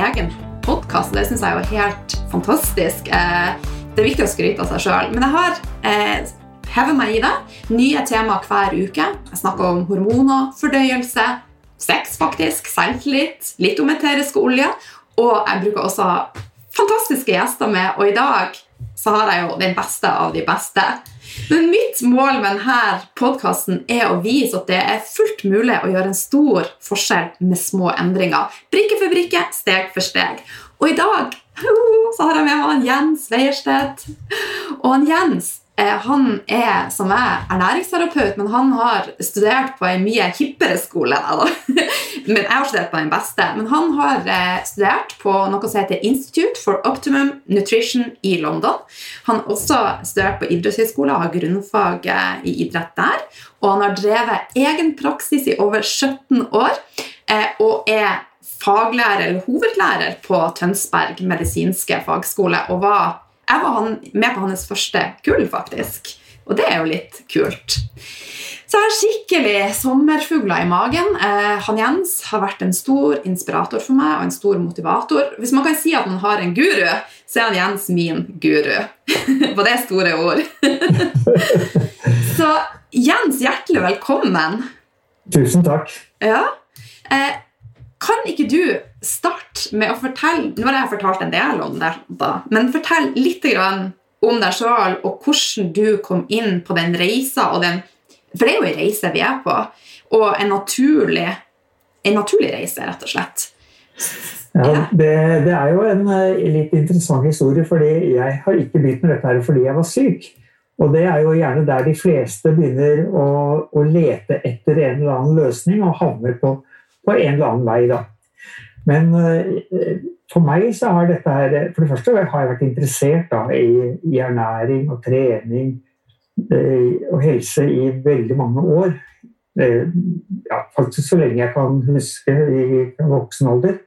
egen podkast, det syns jeg er helt fantastisk. Eh, det er viktig å skryte av seg sjøl, men jeg har eh, hevet meg i det. Nye temaer hver uke. Jeg snakker om hormoner, fordøyelse, sex, faktisk, selvtillit, litt om eteriske oljer. Og jeg bruker også fantastiske gjester med, og i dag så har jeg jo den beste av de beste. Men mitt mål med denne podkasten er å vise at det er fullt mulig å gjøre en stor forskjell med små endringer. Brikke for brikke, steg for steg. Og i dag så har jeg med meg Jens Weierstedt. Og Jens han er som meg ernæringsterapeut, men han har studert på en mye hippere skole. men Jeg har studert på den beste. Men han har eh, studert på noe som heter Institute for Optimum Nutrition i London. Han har også studert på idrettshøyskole og har grunnfag eh, i idrett der. Og han har drevet egen praksis i over 17 år og er faglærer eller hovedlærer på Tønsberg medisinske fagskole. og var jeg var med på hans første kull, faktisk. Og det er jo litt kult. Så jeg har skikkelig sommerfugler i magen. Eh, han Jens har vært en stor inspirator for meg og en stor motivator. Hvis man kan si at man har en guru, så er han Jens min guru. på det store ord. så Jens, hjertelig velkommen. Tusen takk. Ja. Eh, kan ikke du starte med å fortelle Nå har jeg fortalt en del om det, da, men fortell litt om deg sjøl og hvordan du kom inn på den reisa. Den, for det er jo en reise vi er på, og en naturlig, en naturlig reise, rett og slett. Ja, det, det, er jo en eh, litt interessant historie, fordi jeg har ikke begynt med dette her fordi jeg var syk. Og det er jo gjerne der de fleste begynner å, å lete etter en eller annen løsning og havner på på en eller annen vei. da. Men uh, for meg så har dette her For det første har jeg vært interessert da, i, i, ernæring og trening uh, og helse i veldig mange år. Uh, ja, faktisk så lenge jeg kan huske i voksen alder.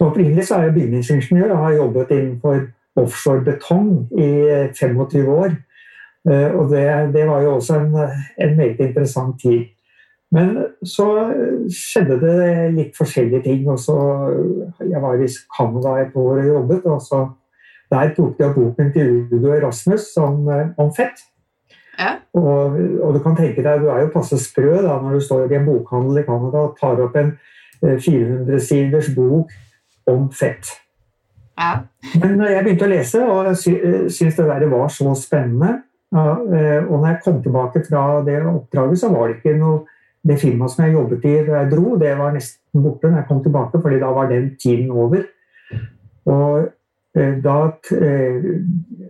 Opprinnelig så er jeg bygningsingeniør og har jobbet innenfor offshore betong i 25 år. Og det, det var jo også en, en meget interessant tid. Men så skjedde det litt forskjellige ting. og så Jeg var i Canada et år og jobbet. og så Der tok jeg boken til Udo Erasmus om, om fett. Ja. Og, og, du kan tenke deg, du er jo passe sprø da, når du står i en bokhandel i Canada og tar opp en 400-siders eh, bok om fett. Ja. Men jeg begynte å lese, og jeg syntes det der var så spennende. Eh, og når jeg kom tilbake fra det oppdraget, så var det ikke noe det firmaet som jeg jobbet i da jeg dro, det var nesten borte når jeg kom tilbake, fordi da var den tiden over. Og eh, da, eh,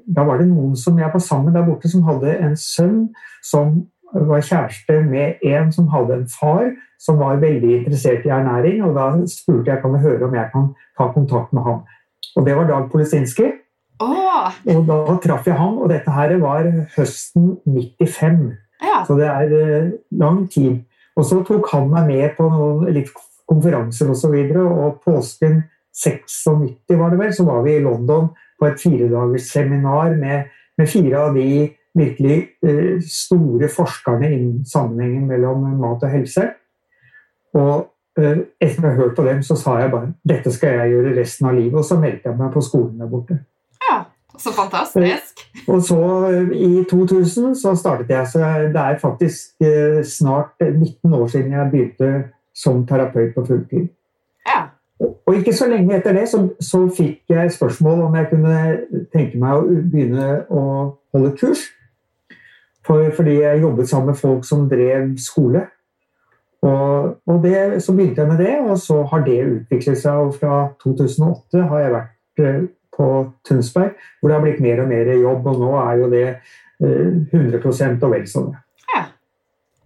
da, var det noen som jeg var sammen med der borte, som hadde en sønn som var kjæreste med en som hadde en far som var veldig interessert i ernæring. Og da spurte jeg kan jeg høre om jeg kan ta kontakt med ham. Og det var Dag Polisinski. Oh. Og da traff jeg ham, og dette her var høsten 95. Ja. Så det er uh, lang tid. Og så tok han meg med på noen litt konferanser osv. Og, så videre, og påsken 96 var det vel, så var vi i London på et firedagersseminar med, med, fire av de virkelig eh, store forskerne innen sammenhengen mellom mat og helse. Og eh, etter å ha hørt på dem, så sa jeg bare dette skal jeg gjøre resten av livet. Og så meldte jeg meg på skolen der borte. Så fantastisk. Og så i 2000 så startet jeg, så det er faktisk eh, snart 19 år siden jeg begynte som terapeut på fulltid. Ja. Og ikke så lenge etter det så, så, fikk jeg spørsmål om jeg kunne tenke meg å begynne å holde kurs. For, fordi jeg jobbet sammen med folk som drev skole. Og, og det, så begynte jeg med det, og så har det utviklet seg. Og fra 2008 har jeg vært eh, på Tønsberg, hvor det har blitt mer og mer jobb. Og nå er jo det 100 eh, og vel så det. Ja.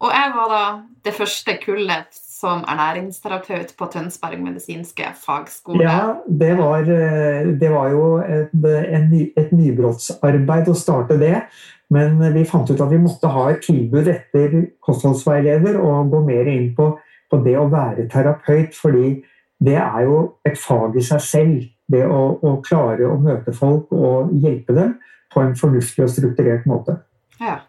Og jeg var da det første kullet som ernæringsterapeut på Tønsberg medisinske fagskole. Ja, det var, eh, det var jo et, et nybrottsarbeid å starte det. Men vi fant ut at vi måtte ha et tilbud etter kostholdsveileder og gå mer inn på, på det å være terapeut, fordi det er jo et fag i seg selv det å, å, klare å møte folk og hjelpe dem på en fornuftig og strukturert måte. Ja.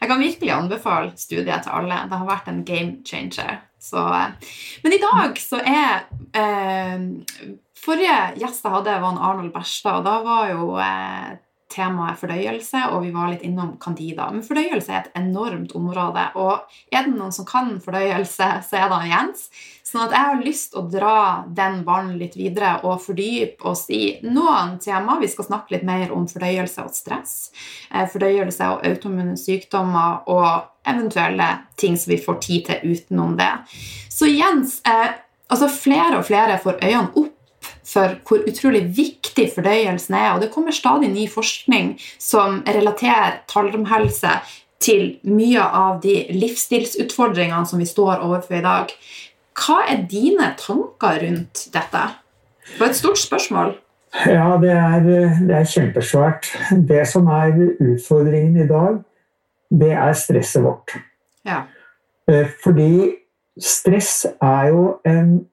Jeg kan virkelig anbefale studiet til alle. Det har vært en game changer. Så, eh, men i dag så er eh, Forrige gjest jeg hadde, var Arnold Berstad, og da var jo eh, temaet fordøyelse, og vi var litt innom Candida. Men fordøyelse er et enormt område, og er det noen som kan fordøyelse, så er det Jens. Sånn at jeg har lyst til å dra den ballen litt videre og fordype oss i noen tema. Vi skal snakke litt mer om fordøyelse og stress, eh, fordøyelse og autoimmune sykdommer og eventuelle ting som vi får tid til utenom det. Så Jens, eh, altså flere og flere får øynene opp for hvor utrolig viktig fordøyelsen er. Og det kommer stadig ny forskning som relaterer tallromhelse til mye av de livsstilsutfordringene som vi står overfor i dag. Hva er dine tanker rundt dette? Det var et stort spørsmål. Ja, det er, det er kjempesvært. Det som er utfordringen i dag, det er stresset vårt. Ja. Eh, fordi stress er jo en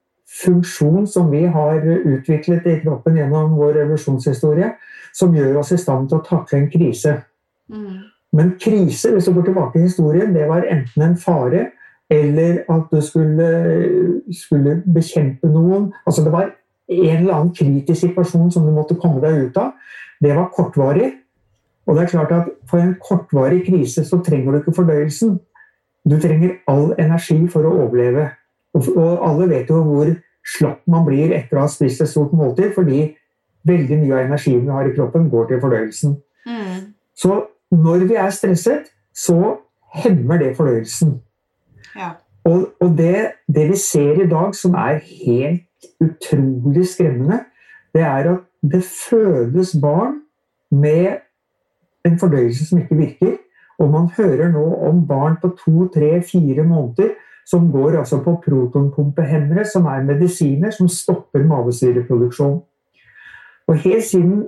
funksjon som vi har utviklet i kroppen gjennom vår revolusjonshistorie, som gjør oss i stand til å takle en krise. Mm. Men krise, hvis du går tilbake i historien, det var enten en fare eller at du skulle, skulle bekjempe noen. Altså det var en eller annen kritisk situasjon som du måtte komme deg ut av. Det var kortvarig. Og det er klart at For en kortvarig krise så trenger du ikke fordøyelsen. Du trenger all energi for å overleve. Og alle vet jo hvor slapp man blir etter å ha spist et stort måltid, fordi veldig mye av energien vi har i kroppen, går til fordøyelsen. Mm. Så når vi er stresset, så hemmer det fordøyelsen. Og, og det, det, vi ser i dag som er helt utrolig skremmende, det er at det fødes barn med en fordøyelse som ikke virker. Og man hører nå om barn på to, tre, fire måneder som går altså på protonpumpehemmere, som er medisiner som stopper mavesyreproduksjon. Og helt siden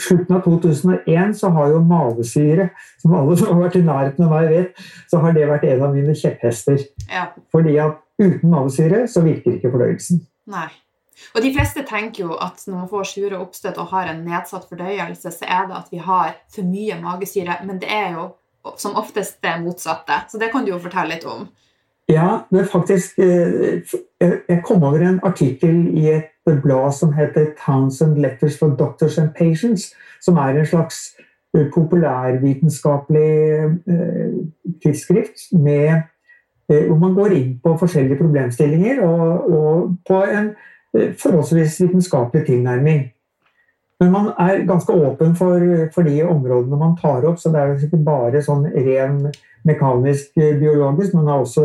slutten av 2001 så har jo mavesyre, som alle som har vært i nærheten av meg vet, så har det vært en av mine kjepphester. Ja. Fordi at uten mavesyre så virker ikke fordøyelsen. Nei. Og de fleste tenker jo at når man får sure oppstøt og har en nedsatt fordøyelse, så er det at vi har for mye magesyre, men det er jo som oftest det motsatte. Så det kan du jo fortelle litt om. Ja, det er faktisk eh, Jeg kom over en artikkel i et blad som heter Townsend Letters for Doctors and Patients, som er en slags eh, populærvitenskapelig eh, tidsskrift med, hvor man går inn på forskjellige problemstillinger og, og på en forholdsvis vitenskapelig tilnærming. Men man er ganske åpen for, for, de områdene man tar opp, så det er jo ikke bare sånn ren mekanisk biologisk, men er også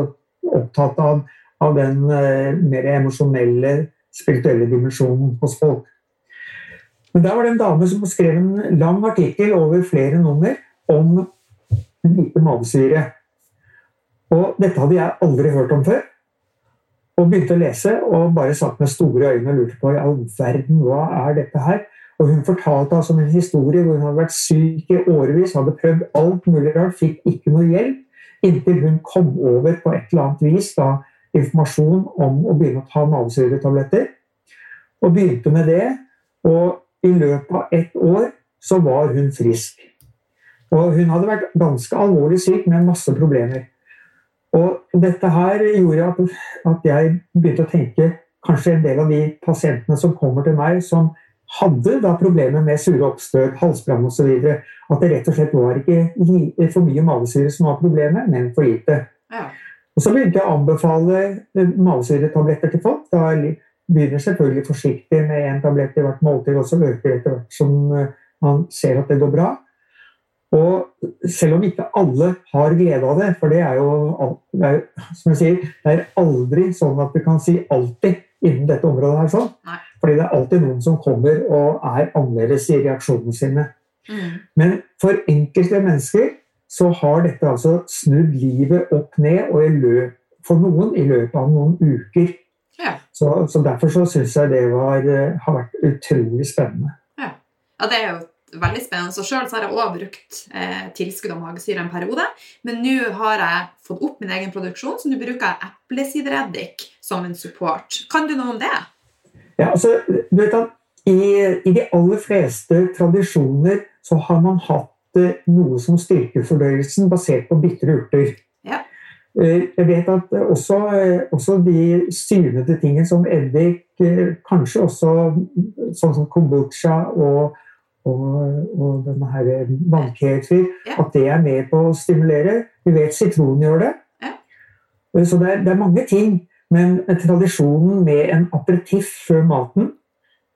opptatt av, av den uh, mer emosjonelle, spirituelle dimensjonen hos folk. Men der var det en dame som skrev en lang artikkel over flere nummer om lite magesyre. Og dette hadde jeg aldri hørt om før. Og begynte å lese og bare satt med store øyne og lurte på i all verden, hva er dette her? Og hun fortalte altså en historie hvor hun hadde vært syk i årevis, hadde prøvd alt mulig rart, fikk ikke noe hjelp. Inntil hun kom over på et eller annet vis da, informasjon om å begynne å ta mavesyretabletter. Og begynte med det. Og i løpet av ett år så var hun frisk. Og hun hadde vært ganske alvorlig syk med masse problemer. Og dette her gjorde at, at jeg begynte å tenke kanskje en del av de pasientene som kommer til meg, som hadde da problemer med sure oppstøt, halsbrann osv. At det rett og slett var ikke for mye mavesyre som var problemet, men for lite. Ja. Og Så begynte jeg å anbefale eh, mavesyretabletter til folk. Da begynner selvfølgelig forsiktig med én tablett i hvert måltid, og så øker etter hvert som eh, man ser at det går bra. Og selv om ikke alle har glede av det, for det er jo det er, som jeg sier, det er aldri sånn at vi kan si alltid innen dette området her sånn. Nei. Fordi det er alltid noen som kommer og er annerledes i reaksjonene sine. Mm. Men for enkelte mennesker så har dette altså snudd livet opp ned, og løp, for noen i løpet av noen uker. Ja. Så, så, derfor så syns jeg det var, eh, har vært utrolig spennende. Ja. ja, det er jo veldig spennende. Så Sjøl har jeg òg brukt eh, tilskudd av magesyre en periode. Men nå har jeg fått opp min egen produksjon, så nå bruker jeg eplesidereddik som en support. Kan du noe om det? Ja, altså, du vet at i, i, de aller fleste tradisjoner så har man hatt noe som styrker fordøyelsen basert på bitre urter. Ja. Eh, jeg vet at også, også de syrnede tingene som eddik, kanskje også sånn som kombucha og, og, og denne her vannkefir, Ja. at det er med på å stimulere. Vi vet sitron gjør det. Ja. Så det er, det er mange ting. Men tradisjonen med en aperitiff før maten,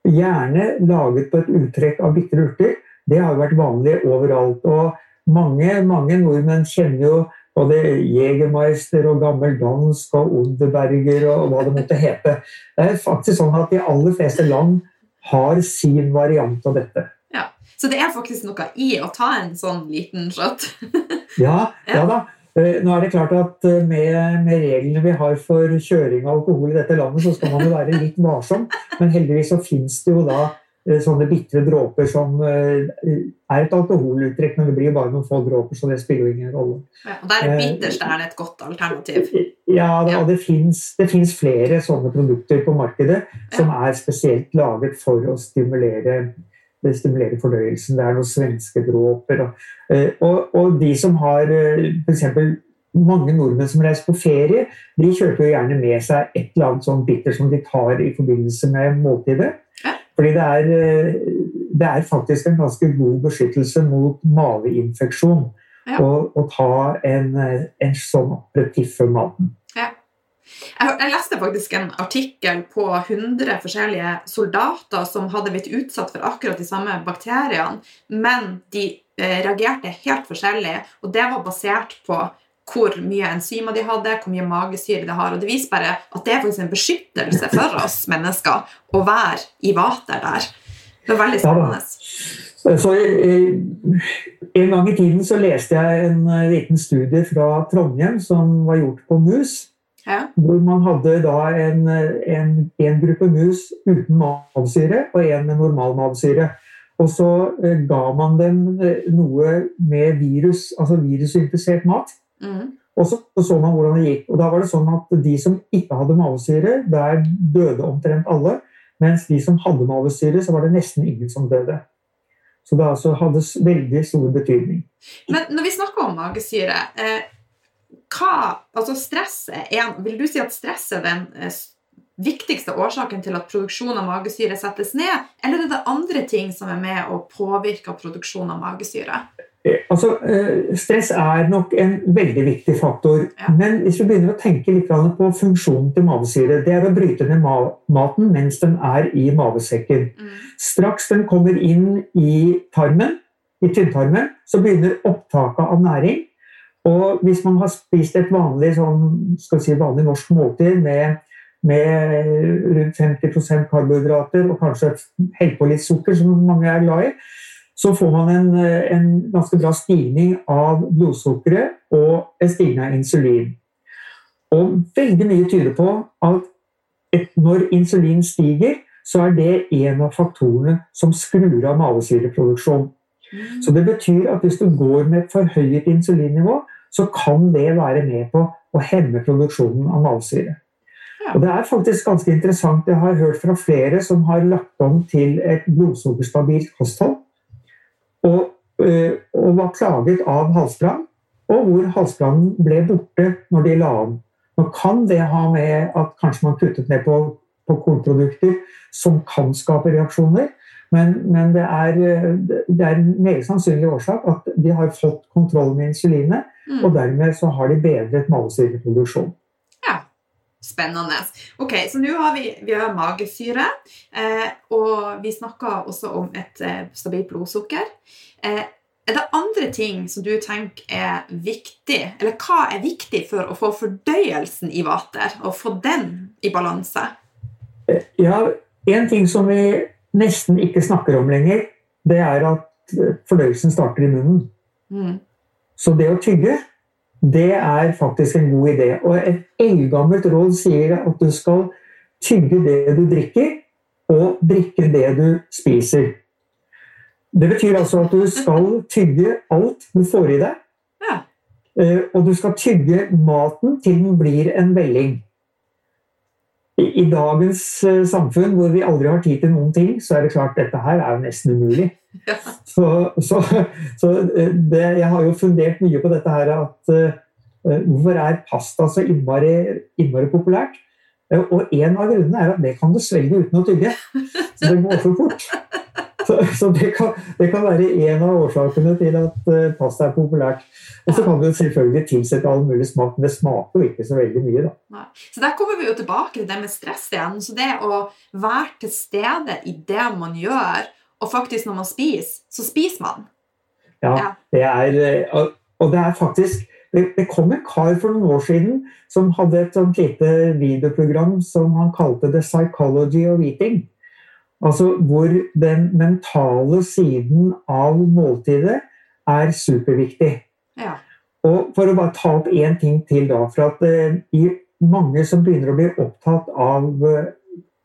gjerne laget på et uttrekk av bitre urter, det har jo vært vanlig overalt. Og mange, mange nordmenn kjenner jo både Jegermeister og gammel dansk og Odderberger og hva det måtte hete. Det er faktisk sånn at de aller fleste land har sin variant av dette. Ja, Så det er faktisk noe i å ta en sånn liten shot. Ja, ja da. Eh, Nå er det klart at eh, med, med reglene vi har for kjøring av alkohol i dette landet, så skal man jo være litt varsom. Men heldigvis så fins det jo da sånne bitre dråper som eh, er et alkoholuttrekk, men det blir jo bare noen få dråper, så det spiller jo ingen rolle. Ja, og der er det et godt alternativ. Ja, det, Ja. det fins flere sånne produkter på markedet som er spesielt laget for å stimulere, stimulere fordøyelsen. Det er noen svenske dråper. Og, eh, og, og de som har f.eks. mange nordmenn som reiser på ferie, de kjøper jo gjerne med seg et eller annet sånn bitter som de tar i forbindelse med måltidet. Ja. Fordi det er, eh, det er faktisk en ganske god beskyttelse mot mageinfeksjon Ja. å å ta en, eh, en sånn aperitiff før maten. Jeg, jeg leste faktisk en artikkel på 100 forskjellige soldater som hadde blitt utsatt for akkurat de samme bakteriene, men de eh, reagerte helt forskjellig, og det var basert på hvor mye enzymer de hadde, hvor mye magesyre de har. Og det viser bare at det er faktisk en beskyttelse for oss mennesker å være i vater der. Det er veldig Ja spennende. Så En gang i tiden så leste jeg en eh, liten studie fra Trondheim som var gjort på mus. Ja. Hvor man hadde da en, en, en gruppe mus uten mavesyre og en med normal mavesyre. Og så eh, ga man dem eh, noe med virus, altså virusinfisert mat. Mm. Og så så man hvordan det gikk. Og da var det sånn at de som ikke hadde mavesyre, der døde omtrent alle. Mens de som hadde mavesyre, så var det nesten ingen som døde. Så det altså hadde veldig stor betydning. Men når vi snakker om magesyre eh, hva, altså stress er, Vil du si at stress er den eh, viktigste årsaken til at produksjon av magesyre settes ned, eller er det andre ting som er med å påvirke produksjon av magesyre? Eh, Altså, eh, stress er nok en veldig viktig faktor. Ja. Men hvis vi begynner å tenke litt på funksjonen til mavesyre, det er å bryte ned maten mens den er i mavesekken. Mm. Straks den kommer inn i tarmen, i tynntarmen, så begynner opptaket av næring. Og hvis man har spist et vanlig, sånn, skal si, vanlig norsk måltid med, med rundt 50% karbohydrater og kanskje helt på litt sukker, som mange er glad i, så får man en, en ganske bra stigning av blodsukkeret og en stigning av insulin. Og veldig mye tyder på at når insulin stiger, så er det en av faktorene som skrur av malesyreproduksjon. Mm. Så det betyr at hvis du går med et forhøyet insulinnivå, så kan det være med på å hemme produksjonen av malesyre. Og det er faktisk ganske interessant. Jeg har hørt fra flere som har lagt om til et blodsukkerstabilt kosthold, og, øh, og var klaget av halsbrann, og hvor halsbrannen ble borte når de la om. Nå kan det ha med at kanskje man kuttet ned på, på kornprodukter som kan skape reaksjoner, men, men det, er, øh, det er en meget sannsynlig årsak at de har fått kontroll med insulinet, Mm. og dermed så har de bedret mavesyreproduksjon. Spennende. Ok, så nå har vi, vi har magesyre, eh, og vi snakker også om et eh, stabilt blodsukker. Eh, er det andre ting som du tenker er viktig, eller hva er viktig for å få fordøyelsen i vater, og få den i balanse? Ja, En ting som vi nesten ikke snakker om lenger, det er at øh, fordøyelsen starter i munnen. Mm. Så det å tygge, det er faktisk en god idé. Og et eldgammelt råd sier at du skal tygge det du drikker, og drikke det du spiser. Det betyr altså at du skal tygge alt du får i deg. Ja. Eh, Og du skal tygge maten til den blir en velling. I, dagens eh, samfunn hvor vi aldri har tid til noen ting, så er det klart dette her er nesten umulig. Så, så, så eh, det, jeg har jo fundert mye på dette her at uh, hvorfor er pasta så innmari, innmari populært? Uh, og en av grunnene er at det kan du svelge uten å tygge. Så det går for fort. Så, så det, kan, det, kan, være en av årsakene til at uh, pasta er populært. Og så kan du selvfølgelig tilsette all mulig smak, men det smaker jo ikke så veldig mye. da. Nei. Så Der kommer vi jo tilbake til det med stress igjen. Så det å være til stede i det man gjør, og faktisk når man spiser, så spiser man. Ja, ja. det er Og det er faktisk det, kom en kar for noen år siden som hadde et sånt lite videoprogram som han kalte The Psychology of Eating. Altså hvor den mentale siden av måltidet er superviktig. Ja. Og for å bare ta opp én ting til, da. For at uh, i mange som begynner å bli opptatt av uh,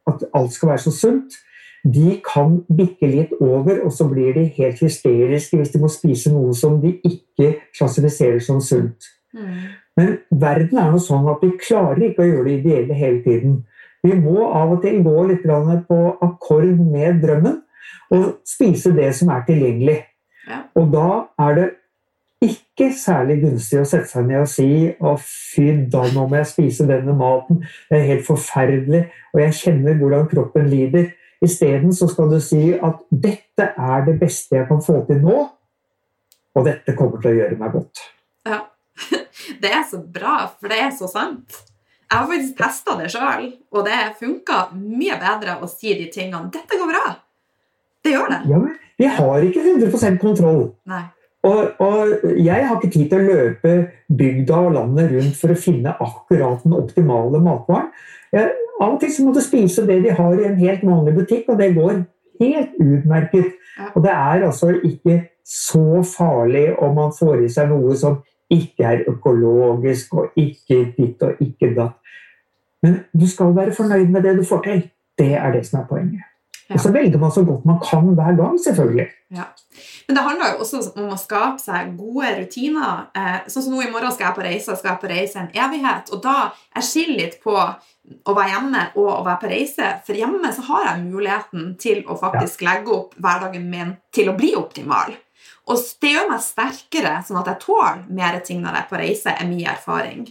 at alt skal være så sunt, de kan bikke litt over, og så blir de helt hysteriske hvis de må spise noe som de ikke klassifiserer som sunt. Mm. Men verden er noe sånn at vi klarer ikke å gjøre det ideelle hele tiden. Vi må av og til gå litt på akkord med drømmen og spise det som er tilgjengelig. Ja. Og da er det ikke særlig gunstig å sette seg ned og si å fy da, nå må jeg spise denne maten. Det er helt forferdelig, og jeg kjenner hvordan kroppen lider. Isteden så skal du si at dette er det beste jeg kan få til nå, og dette kommer til å gjøre meg godt. Ja. Det er så bra, for det er så sant. Jeg har faktisk testa det sjøl, og det funka mye bedre å si de tingene. 'Dette går bra'. Det gjør det. Ja, men Vi har ikke 100% kontroll. Nei. Og, og, jeg har ikke tid til å løpe bygda og landet rundt for å finne akkurat den optimale matvaren. Jeg, av og til så må du spise det de har i en helt vanlig butikk, og det går helt utmerket. Og det er altså ikke så farlig om man får i seg noe som ikke er økologisk, og ikke ditt og ikke datt. Men du skal være fornøyd med det du får til. Det er det som er poenget. Ja. Og så velger man så godt man kan hver gang, selvfølgelig. Ja. Men det handler jo også om å skape seg gode rutiner. Eh, sånn som nå i morgen skal jeg på reise, skal jeg på reise en evighet. Og da jeg skiller litt på å være hjemme og å være på reise. For hjemme så har jeg muligheten til å faktisk legge opp hverdagen min til å bli optimal. Og det gjør meg sterkere, sånn at jeg tåler mer ting når jeg er på reise, er min erfaring.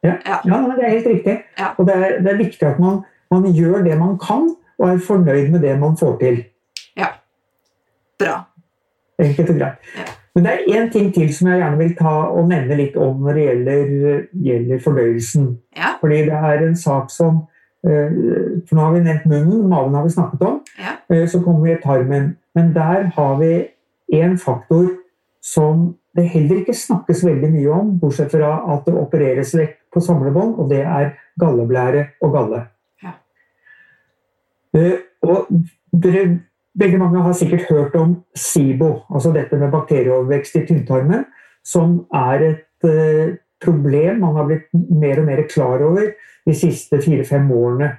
Ja, ja. ja det er helt riktig. Ja. Og det er, det er, viktig at man, man, gjør det man kan, og er fornøyd med det man får til. Ja. Bra. Enkelt og greit. Ja. Men det er én ting til som jeg gjerne vil ta og nevne litt om når det gjelder, gjelder fordøyelsen. Ja. Fordi det er en sak som eh, For nå har vi nevnt munnen, maven har vi snakket om. Ja. Eh, så kommer vi i tarmen. Men der har vi en faktor som det heller ikke snakkes veldig mye om, bortsett fra at det opereres vekk på samlebånd, og det er galleblære og galle. Uh, og dere, begge mange har sikkert hørt om SIBO, altså dette med bakterieovervekst i tynntarmen, som er et uh, problem man har blitt mer og mer klar over de siste fire-fem årene.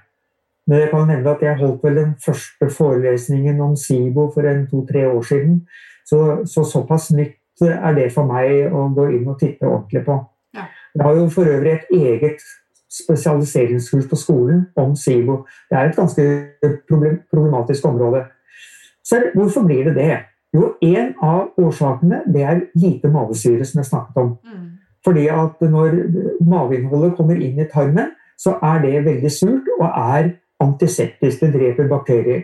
Men jeg kan nevne at jeg holdt vel den første forelesningen om SIBO for en to-tre år siden. Så, så såpass nytt er det for meg å gå inn og titte ordentlig på. Ja. Jeg har jo for øvrig et eget spesialiseringskurs på skolen om SIBO. Det er et ganske problematisk område. Så hvorfor blir det det? Jo, en av årsakene det er lite mavesyre, som jeg snakket om. Mm. Fordi at når mageinnholdet kommer inn i tarmen, så er det veldig surt og er antiseptisk. Det dreper bakterier.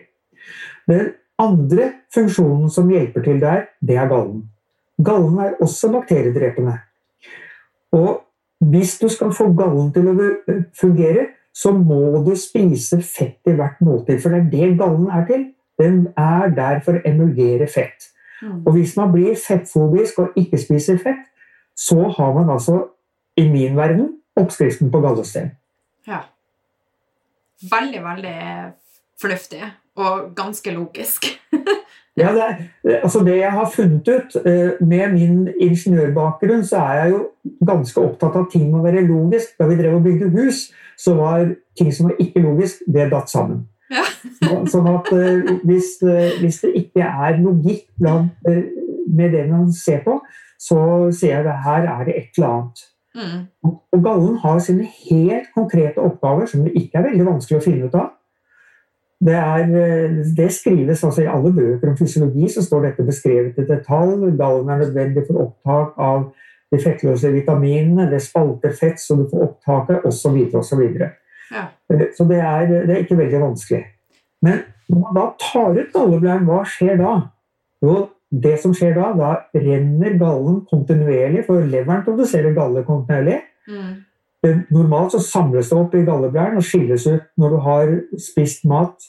Den andre funksjonen som hjelper til der, det er gallen. Gallen er også bakteriedrepende. Og hvis du skal få gallen til å fungere, så må du spise fett i hvert måltid. For det er det gallen er til. Den er der for å emulgere fett. Mm. Og hvis man blir fettfobisk og ikke spiser fett, så har man altså, i min verden, oppskriften på gallesten. Ja. Veldig, veldig fornuftig og ganske logisk. Ja, det, altså det jeg har funnet ut eh, Med min ingeniørbakgrunn så er jeg jo ganske opptatt av ting må være logisk. Da vi drev og bygde hus, så var ting som var ikke logisk, det datt sammen. Ja. sånn at eh, hvis, eh, hvis, det ikke er logikk med det man ser på, så sier jeg at her er det et eller annet. Mm. Og gallen har sine helt konkrete oppgaver som det ikke er veldig vanskelig å finne ut av. Det, er, det, skrives altså I alle bøker om fysiologi så står dette beskrevet i detalj. Gallen er nødvendig for opptak av de fettløse vitaminene. Det spalter fett, så du får opptaket, osv. osv. Ja. Så det er, det er ikke veldig vanskelig. Men når man da tar ut galleblæren, hva skjer da? Jo, det som skjer da, da renner gallen kontinuerlig, for leveren produserer galle kontinuerlig. Mm. Normalt så samles det opp i galleblæren og skilles ut når du har spist mat.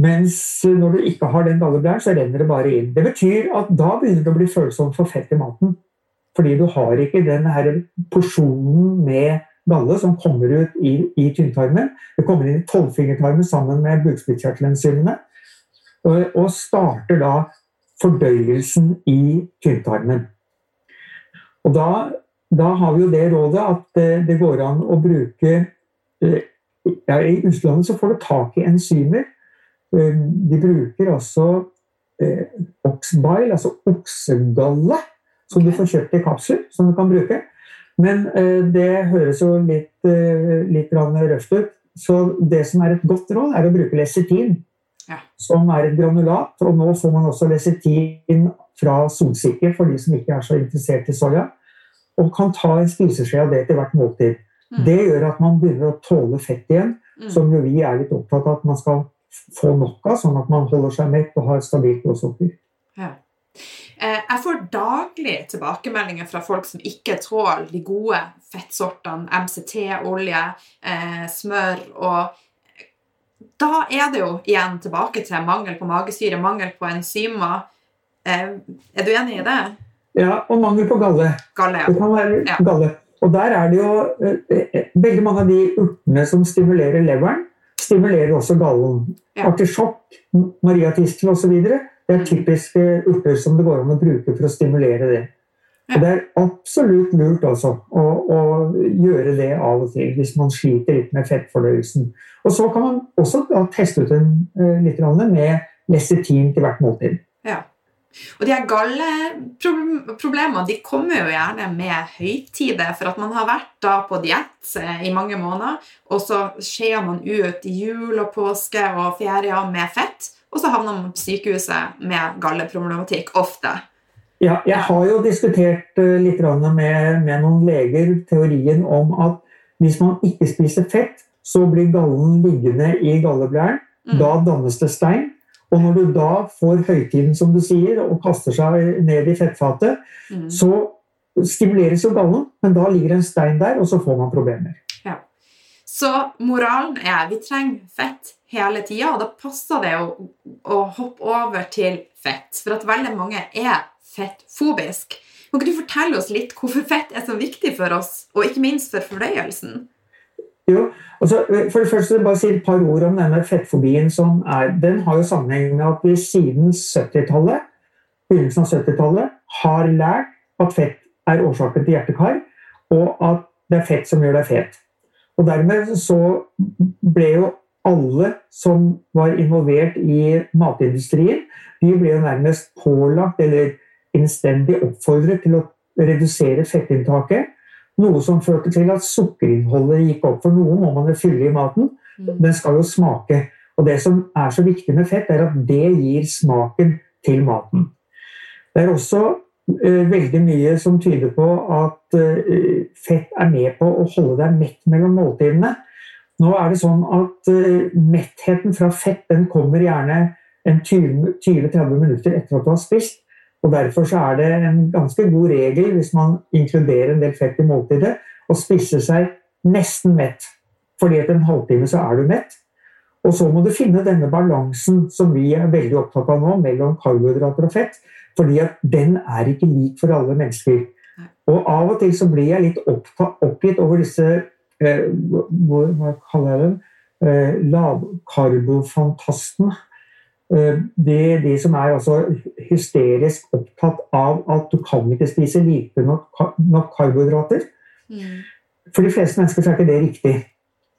Mens når du ikke har den galleblæren, så renner det bare inn. Det betyr at da begynner det å bli følsomt for fett i maten. Fordi du har ikke den her porsjonen med galle som kommer ut i, i tynntarmen. Det kommer inn i tolvfingertarmen sammen med bukspyttkjertelenzymene. Og, og starter da fordøyelsen i tynntarmen. Og da, da, har vi jo det rådet at det, det går an å bruke eh, ja, I utlandet så får du tak i enzymer. Eh, de bruker også eh, oxbile, altså oksegalle, som du får kjøpt i kapsler, som du kan bruke. Men eh, det høres jo litt, eh, litt røft ut. Så det som er et godt råd, er å bruke lesetin, ja. som er et granulat. Og nå får man også lesetin fra solsikke for de som ikke er så interessert i soya. Og kan ta en spiseskje av det til hvert måltid. Mm. Det gjør at man begynner å tåle fett igjen, mm. som jo vi er litt opptatt av at man skal få nok av, sånn at man holder seg mett og har stabilt blodsukker. Ja. Eh, jeg får daglig tilbakemeldinger fra folk som ikke tåler de gode fettsortene, MCT-olje, eh, smør og Da er det jo igjen tilbake til mangel på magesyre, mangel på enzymer. Eh, er du enig i det? Ja, og mangel på galle. galle, ja. Det kan være ja. galle. Og der er det jo veldig mange av de urtene som stimulerer leveren, stimulerer også gallen. Ja. Artisjokk, mariatistel osv. Det er typiske urter som det går an å bruke for å stimulere det. Og det er absolutt lurt altså, å, å, gjøre det av og til hvis man sliter litt med fettfordøyelsen. Og så kan man også da, teste ut en, litt med lesetin til hvert måltid. Og de her galleproblemene de kommer jo gjerne med høytider, for at man har vært da på diett eh, i mange måneder, og så skjer man ut i jul og påske og ferier med fett. Og så havner man på sykehuset med galleproblematikk ofte. Ja, jeg har jo diskutert eh, litt med, med noen leger teorien om at hvis man ikke spiser fett, så blir gallen liggende i galleblæren. Mm. Da dannes det stein. Og når du da får høytiden, som du sier, og kaster seg ned i fettfatet, mm. så stimuleres jo gallen, men da ligger en stein der, og så får man problemer. Ja. Så moralen er vi trenger fett hele tida, og da passer det å, å, hoppe over til fett. For at veldig mange er fettfobisk. Kan ikke du fortelle oss litt hvorfor fett er så viktig for oss, og ikke minst for fordøyelsen? Jo, altså, for det første bare si et par ord om denne fettfobien. som er, Den har jo sammenheng med at vi siden 70-tallet begynnelsen av 70-tallet har lært at fett er årsaken til hjertekar, og at det er fett som gjør deg fet. Og Dermed så ble jo alle som var involvert i matindustrien, de ble jo nærmest pålagt eller innstendig oppfordret til å redusere fettinntaket. Noe som førte til at sukkerinnholdet gikk opp. For noe må man jo fylle i maten. Mm. Den skal jo smake. Og det som er så viktig med fett, er at det gir smaken til maten. Det er også uh, veldig mye som tyder på at uh, fett er med på å holde deg mett mellom måltidene. Nå er det sånn at uh, mettheten fra fett den kommer gjerne 20-30 minutter etter at du har spist. Og Derfor er det en ganske god regel hvis man inkluderer en del fett i måltidet, å spise seg nesten mett. Fordi etter en halvtime så er du mett. Og så må du finne denne balansen som vi er veldig opptatt av nå, mellom karbohydrater og fett. Fordi at den er ikke lik for alle mennesker. Og av og til så blir jeg litt oppgitt over disse Eh, hva kaller jeg dem? Eh, lavkarbofantastene. Eh, de, de, som er hysterisk opptatt av at du kan ikke spise lite nok, nok karbohydrater. Mm. For de fleste mennesker er ikke det riktig.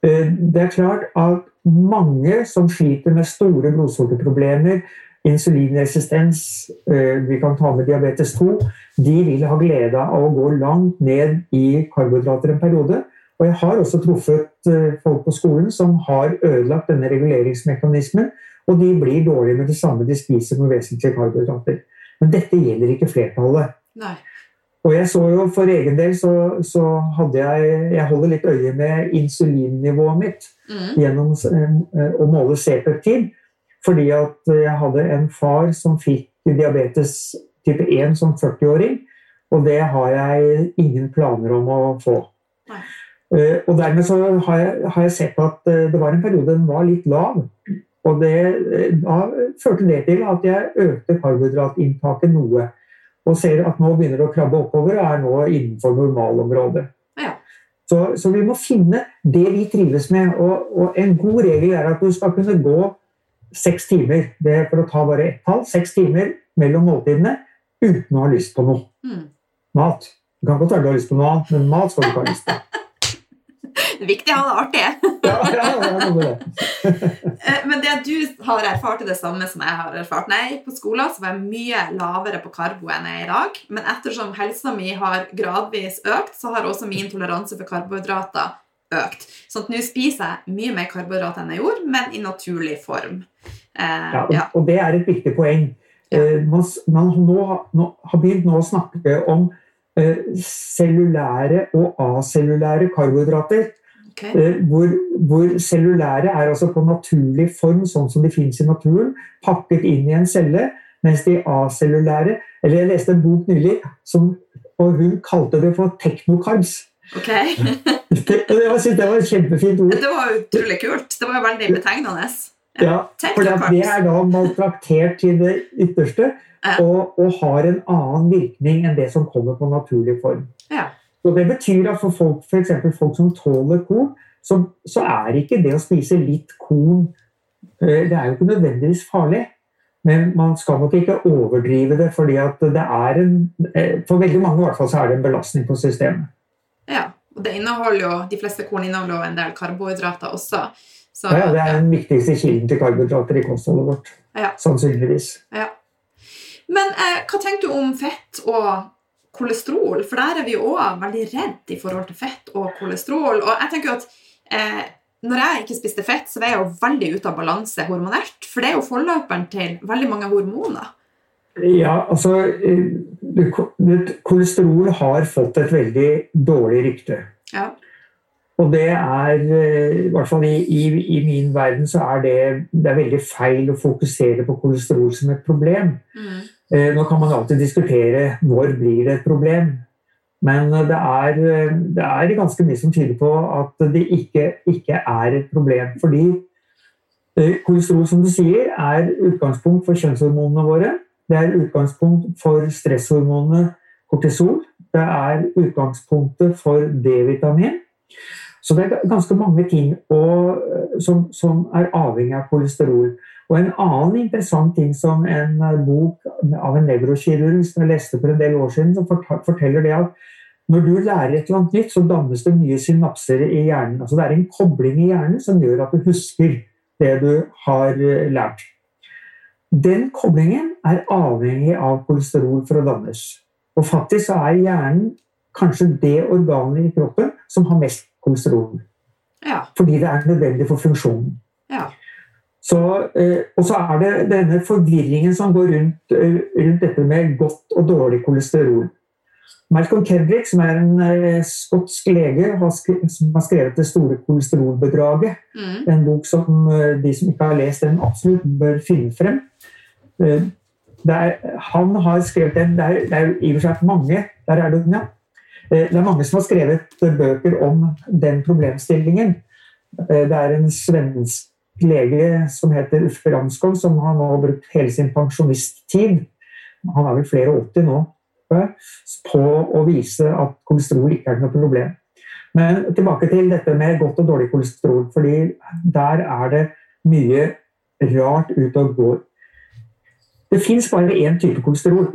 Det er klart at mange som sliter med store blodsukkerproblemer, insulinresistens, vi kan ta med diabetes 2, de vil ha glede av å gå langt ned i karbohydrater en periode. Og jeg har også truffet eh, folk på skolen som har ødelagt denne reguleringsmekanismen, og de blir dårlige med det samme de spiser med vesentlige karbohydrater. Men dette gjelder ikke flertallet. Nei. Og jeg så jo for egen del så, så hadde jeg Jeg holder litt øye med insulinnivået mitt Mm. gjennom eh, å måle C-peptid. Fordi at jeg hadde en far som fikk diabetes type 1 som 40-åring. Og det har jeg ingen planer om å få. Nei. Eh, Og dermed så har jeg, har jeg sett at eh, det var en periode den var litt lav. Og det, eh, da førte det til at jeg økte karbohydratinntaket noe. Og ser at nå begynner det å krabbe oppover og er nå innenfor normalområdet. Ja. Så, så vi må finne det vi trives med. Og, og en god regel er at du skal kunne gå seks timer, det er for å ta bare ett tall, seks timer mellom måltidene uten å ha lyst på noe Mm. mat. Du kan godt være du har lyst på noe annet, men mat skal du ikke ha lyst på. Viktig å ha det artig. Ja, ja, ja, det det. Eh, Men det du har erfart, er det samme som jeg har erfart. Nei, på skolen, så var jeg mye lavere på karbo enn jeg er i dag. Men ettersom helsa mi har gradvis økt, så har også min toleranse for karbohydrater økt. Så at nå spiser jeg mye mer karbohydrater enn jeg gjorde, men i naturlig form. Eh, Ja, og, ja. og det er et viktig poeng. Ja. Eh, Man, man nå, har- nå, har begynt nå å snakke om eh, cellulære og acellulære karbohydrater. Ok. Eh, hvor, hvor cellulære er altså på naturlig form, sånn som de finnes i naturen, pakket inn i en celle, mens de acellulære Eller jeg leste en bok nylig, som, og hun kalte det for teknokarbs. Ok. Det, jeg synes det var et kjempefint ord. Det var utrolig kult. Det var veldig betegnende. Ja, for det er da maltraktert til det ytterste, Ja. og, og har en annen virkning enn det som kommer på naturlig form. Ja. Og det betyr at for folk, for folk som tåler korn, så, så er ikke det å spise litt korn eh, Det er jo ikke nødvendigvis farlig. Men man skal nok ikke overdrive det, fordi det er en eh, For veldig mange i hvert fall så er det en belastning på systemet. Ja, og det inneholder jo, De fleste korn inneholder jo en del karbohydrater også. Så, Ja, ja, det er den viktigste kilden til karbohydrater i kostholdet vårt. Ja. Sannsynligvis. Ja. Men eh, hva tenker du om fett og kolesterol? For der er vi òg veldig redd i forhold til fett og kolesterol. Og jeg tenker jo at eh, når jeg ikke spiste fett, så var jeg jo veldig ute av balanse hormonelt. For det er jo forløperen til veldig mange hormoner. Ja, altså eh, Kolesterol har fått et veldig dårlig rykte. Ja. Og det er, eh, i hvert fall i, i, i min verden, så er det, det er veldig feil å fokusere på kolesterol som et problem. Mm. Eh, Nå kan man alltid diskutere når blir det et problem. Men eh, det er, eh, det er ganske mye som tyder på at det ikke, ikke er et problem. Fordi kolesterol, som du sier, er utgangspunkt for kjønnshormonene våre. Det er utgangspunkt for stresshormonet kortisol. Det er utgangspunktet for D-vitamin. Så det er ganske mange ting eh, som, som er avhengig av kolesterol. Og en annen interessant ting som en eh, bok av en nevrokirurg som jeg leste for en del år siden, som forteller det at når du lærer et eller annet nytt, så dannes det nye synapser i hjernen. Altså det er en kobling i hjernen som gjør at du husker det du har eh, lært. Den koblingen er avhengig av kolesterol for å dannes. Og faktisk så er hjernen kanskje det organet i kroppen som har mest kolesterol. Ja. Fordi det er nødvendig for funksjonen. Ja. Så, eh, og så er det denne forvirringen som går rundt, eh, rundt dette med godt og dårlig kolesterol. Malcolm Kendrick, som er en eh, skotsk lege har som har skrevet 'Det store kolesterolbedraget', Mm. en bok som de som ikke har lest den, absolutt bør finne frem. Eh, Det er, han har skrevet den, det er, i og for seg mange der er det, ja. Det er mange som har skrevet bøker om den problemstillingen. Det er en svensk lege som heter Uffe Ramskog, som har nå brukt hele sin pensjonisttid han er vel flere og 80 nå på å vise at kolesterol ikke er noe problem. Men tilbake til dette med godt og dårlig kolesterol. fordi der er det mye rart ute og går. Det fins bare én type kolesterol,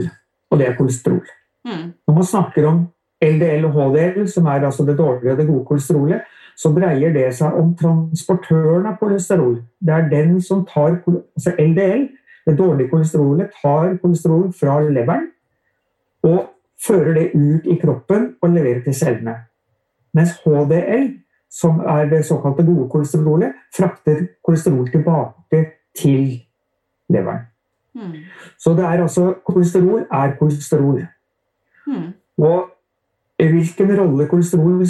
og det er kolesterol. Mm. Når man snakker om LDL og HDL, som er altså det dårlige og det gode kolesterolet, så dreier det seg om transportøren av kolesterol. Det er den som tar altså LDL, det dårlige kolesterolet, tar kolesterol fra leveren og fører det ut i kroppen og leverer til cellene. Mens HDL, som er det såkalte gode kolesterolet, frakter kolesterol tilbake til leveren. Mm. Så det er altså kolesterol er kolesterol. Mm. Og hvilken rolle kolesterol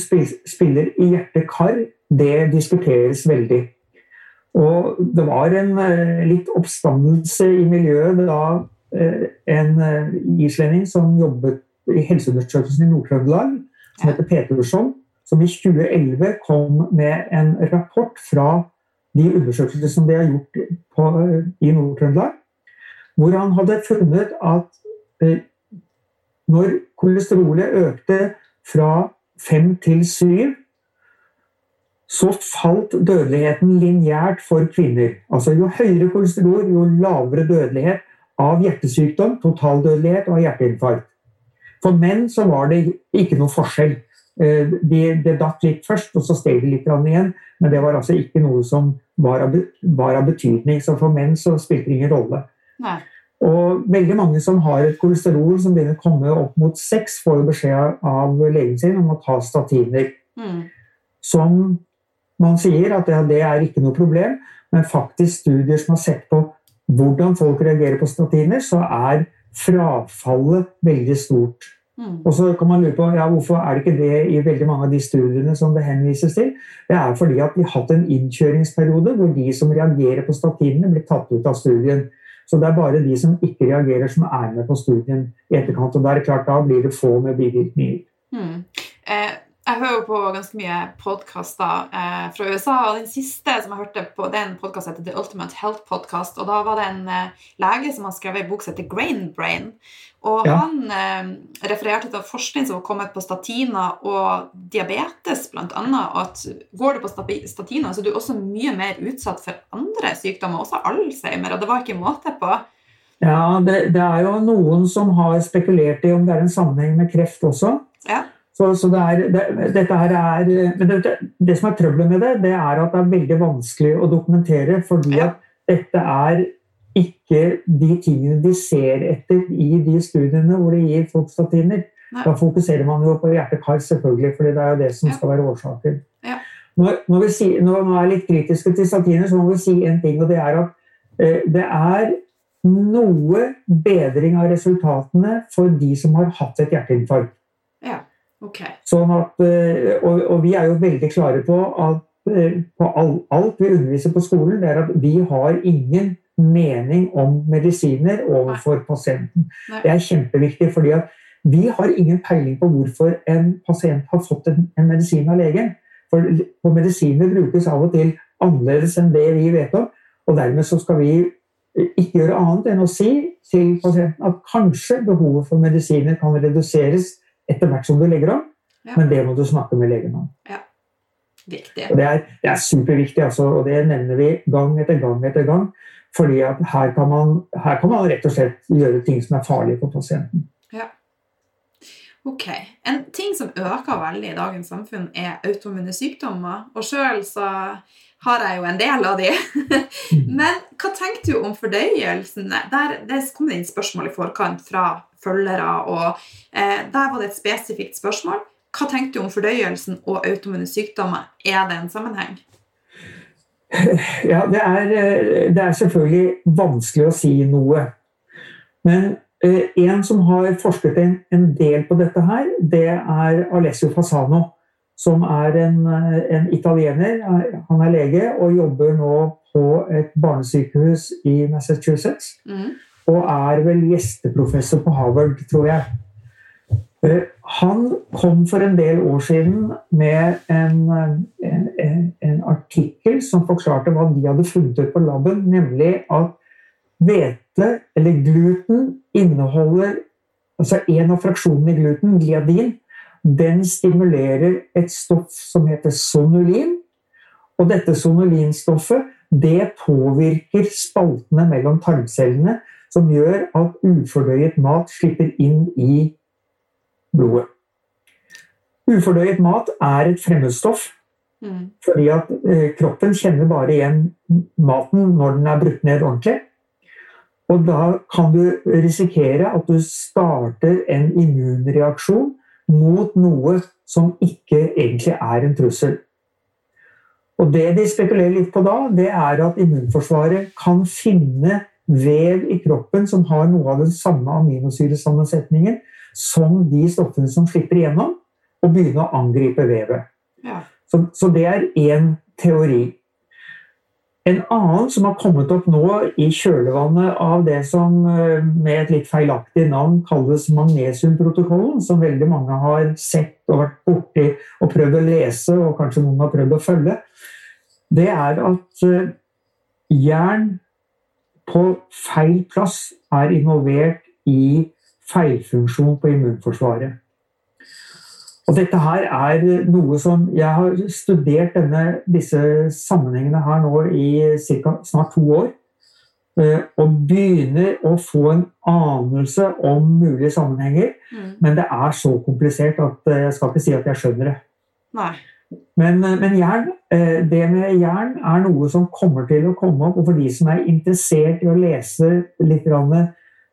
spiller i hjerte-kar, det diskuteres veldig. Og det var en eh, litt oppstandelse i miljøet da eh, en eh, islending som jobbet i Helseundersøkelsen i Nord-Trøndelag, som heter Petersson, som i 2011 kom med en rapport fra de undersøkelser som de har gjort på, i Nord-Trøndelag, hvor han hadde funnet at når kolesterolet økte fra 5 til 7 så falt dødeligheten lineært for kvinner. Altså Jo høyere kolesterol, jo lavere dødelighet av hjertesykdom, totaldødelighet og hjerteinfarkt. For menn så var det ikke noe forskjell. Eh, det de datt litt først, og så steg det litt igjen. Men det var altså ikke noe som var av, var av betydning. Så for menn så spilte det ingen rolle. Nei. Og veldig mange som har et kolesterol som begynner å komme opp mot seks, får jo beskjed av legen sin om å ta statiner. Mm. Som man sier at ja, det er ikke noe problem, men faktisk studier som har sett på hvordan folk reagerer på statiner, så er frafallet veldig stort. Mm. Og så kan man lure på ja, hvorfor er det ikke det i veldig mange av de studiene som det henvises til. Det er fordi at vi har hatt en innkjøringsperiode hvor de som reagerer på statinene, blir tatt ut av studien. Så det er bare de som ikke reagerer, som er med på studien i etterkant. Og er det klart, da blir det få med bivirkninger. Hmm. Eh, jeg hører jo på ganske mye podkaster eh, fra USA, og den siste som jeg hørte på, det er heter The Ultimate Health Podcast. Og da var det en eh, lege som har skrevet en bok som heter Grain Brain. Og ja. han eh, refererte til forskning som har kommet på statiner og diabetes. Og at går du på statiner, så er du også mye mer utsatt for andre sykdommer, også Alzheimer. Og det var ikke måte på. Ja, det, det er jo noen som har spekulert i om det er en sammenheng med kreft også. Ja. Så, så det, er, det, dette her er, men det, det, som er trøbbelet med det, det er at det er veldig vanskelig å dokumentere. Fordi at dette er ikke de tingene de ser etter i de studiene hvor de gir folk statiner. Da fokuserer man jo på hjerte-kar, selvfølgelig, fordi det er jo det som skal være årsaken. Ja. Når, når, vi si, når man er litt kritiske til statiner, så må vi si en ting, og det er at eh, det er noe bedring av resultatene for de som har hatt et hjerteinfarkt. Ja. Okay. Sånn at, eh, og, og, vi er jo veldig klare på at eh, på alt vi underviser på skolen, det er at vi har ingen mening om medisiner overfor pasienten. Det er kjempeviktig, fordi at vi har ingen peiling på hvorfor en pasient har fått en, en medisin av legen. For, for medisiner brukes av og til annerledes enn det vi vet om. Og dermed så skal vi ikke gjøre annet enn å si til pasienten at kanskje behovet for medisiner kan reduseres etter hvert som du legger om. Ja. Men det må du snakke med legen om. Ja. Det er, det er superviktig, altså, og det nevner vi gang etter gang etter gang. Fordi at her kan, man, her kan man rett og slett gjøre ting som er farlige for pasienten. Ja. Ok. En ting som øker veldig i dagens samfunn, er autoimmune sykdommer. Og sjøl så har jeg jo en del av de. Men hva tenker du om fordøyelsen? Der, det kom det inn spørsmål i forkant fra følgere. og eh, Der var det et spesifikt spørsmål. Hva tenker du om fordøyelsen og autoimmune sykdommer? Er det en sammenheng? Ja, det er, eh, det er selvfølgelig vanskelig å si noe. Men eh, en som har forsket en, en, del på dette her, det er Alessio Fasano. Som er en, eh, en italiener. Han er lege og jobber nå på et barnesykehus i Massachusetts. Mm og er vel gjesteprofessor på Harvard, tror jeg. Eh, han kom for en del år siden med en, en, en artikkel som forklarte hva de hadde funnet ut på laben, nemlig at hvete, eller gluten, inneholder altså En av fraksjonene i gluten, gliadin, den stimulerer et stoff som heter sonulin. Og dette sonulinstoffet det påvirker spaltene mellom tarmcellene, som gjør at ufordøyet mat slipper inn i blodet. Ufordøyet mat er et fremmedstoff. Mm. Fordi at eh, kroppen kjenner bare igjen maten når den er brutt ned ordentlig. Og da kan du risikere at du starter en immunreaksjon mot noe som ikke egentlig er en trussel. Og Det de spekulerer litt på da, det er at immunforsvaret kan finne vev i kroppen som har noe av den samme aminosyresammensetningen som de stoffene som slipper igjennom, og begynne å angripe vevet. Ja. Så, så, det er én teori. En annen som har kommet opp nå i kjølvannet av det som eh, med et litt feilaktig navn kalles magnesiumprotokollen, som veldig mange har sett og vært borti og prøvd å lese, og kanskje noen har prøvd å følge, det er at eh, jern på feil plass er involvert i feilfunksjon på immunforsvaret. Og dette her er noe som Jeg har studert denne, disse sammenhengene her nå i cirka, snart to år. Eh, og begynner å få en anelse om mulige sammenhenger. Mm. Men det er så komplisert at jeg skal ikke si at jeg skjønner det. Nei. Men, eh, men jern, eh, det med jern er noe som kommer til å komme opp. Og for de som er interessert i å lese litt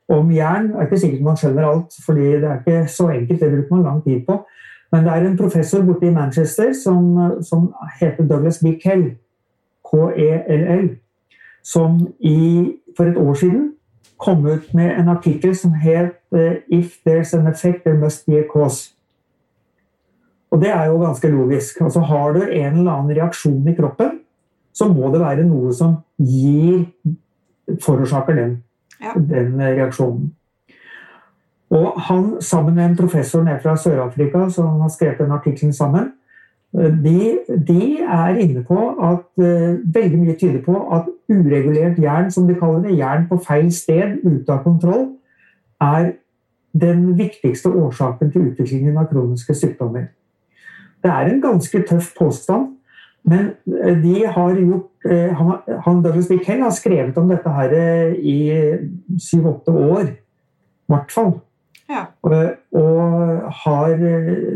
om jern Det er ikke sikkert man skjønner alt, fordi det er ikke så enkelt. Det bruker man lang tid på. Men det er en professor borte i Manchester som, som heter Douglas B. Kell, K-E-L-L, som i, for et år siden kom ut med en artikkel som het eh, 'If there's an effect, there must be a cause'. Og det er jo ganske logisk. Altså Har du en eller annen reaksjon i kroppen, så må det være noe som gir forårsaker den, den reaksjonen. Og han, sammen med en professor ned fra Sør-Afrika som har skrevet den artikkelen sammen, eh, de, de, er inne på at uh, veldig mye tyder på at uregulert jern, som de kaller det, jern på feil sted, ute av kontroll, er den viktigste årsaken til utviklingen av kroniske sykdommer. Det er en ganske tøff påstand, men eh, de har gjort han, Douglas B. Har skrevet om dette her i syv-åtte år, i hvert fall. Ja. Og har,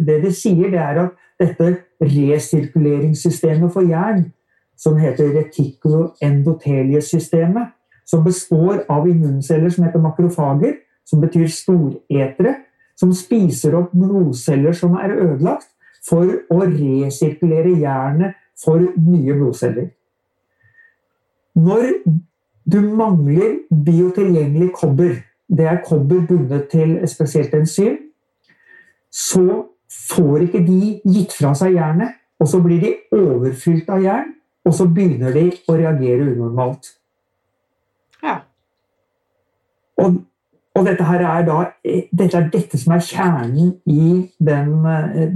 det de sier, det er at dette resirkuleringssystemet for jern, som heter retikuloendoteliesystemet, som består av immunceller som heter makrofager, som betyr storetere, som spiser opp blodceller som er ødelagt, for å resirkulere jernet for nye blodceller. Når du mangler biotilgjengelig kobber det er kobber bundet til et spesielt enzym, så får ikke de gitt fra seg jernet. Og så blir de overfylt av jern, og så begynner de å reagere unormalt. Ja. Og, og dette er da dette er dette som er kjernen i den,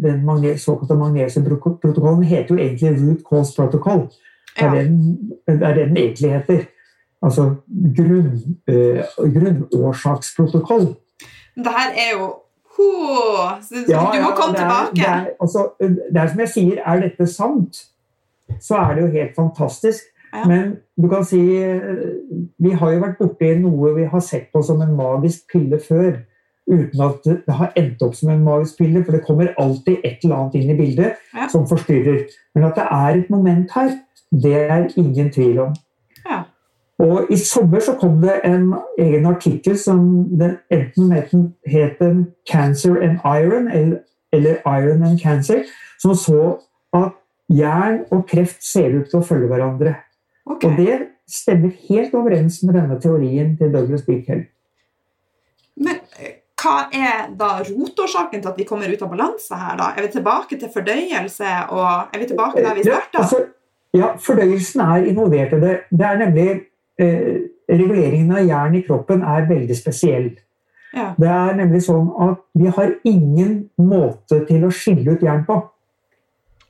den magne, såkalte magnesiumprotokollen. Den heter jo egentlig root cause protocol. Det er, ja. den, det er det den egentlig heter altså grunn, eh, grunnårsaksprotokoll. Det her er jo ho, Du, ja, du må ja, komme det er, tilbake. Det er, altså, det er som jeg sier, er dette sant, så er det jo helt fantastisk. Ja. Men du kan si Vi har jo vært borti noe vi har sett på som en magisk pille før. Uten at det har endt opp som en magisk pille, for det kommer alltid et eller annet inn i bildet ja. som forstyrrer. Men at det er et moment her, det er ingen tvil om. Ja. Og I sommer så kom det en egen artikkel som enten het 'Cancer and Iron' eller 'Iron and Cancer', som så at jern og kreft ser ut til å følge hverandre. Okay. Og det stemmer helt overens med denne teorien til Douglas Big Men eh, hva er da rotårsaken til at vi kommer ut av balanse her, da? Er vi tilbake til fordøyelse, og er vi tilbake der vi starta? Ja, altså, ja, fordøyelsen er involvert i det. Det er nemlig eh, reguleringen av jern i kroppen er veldig spesiell. Ja. Det er nemlig sånn at vi har ingen måte til å skille ut jern på.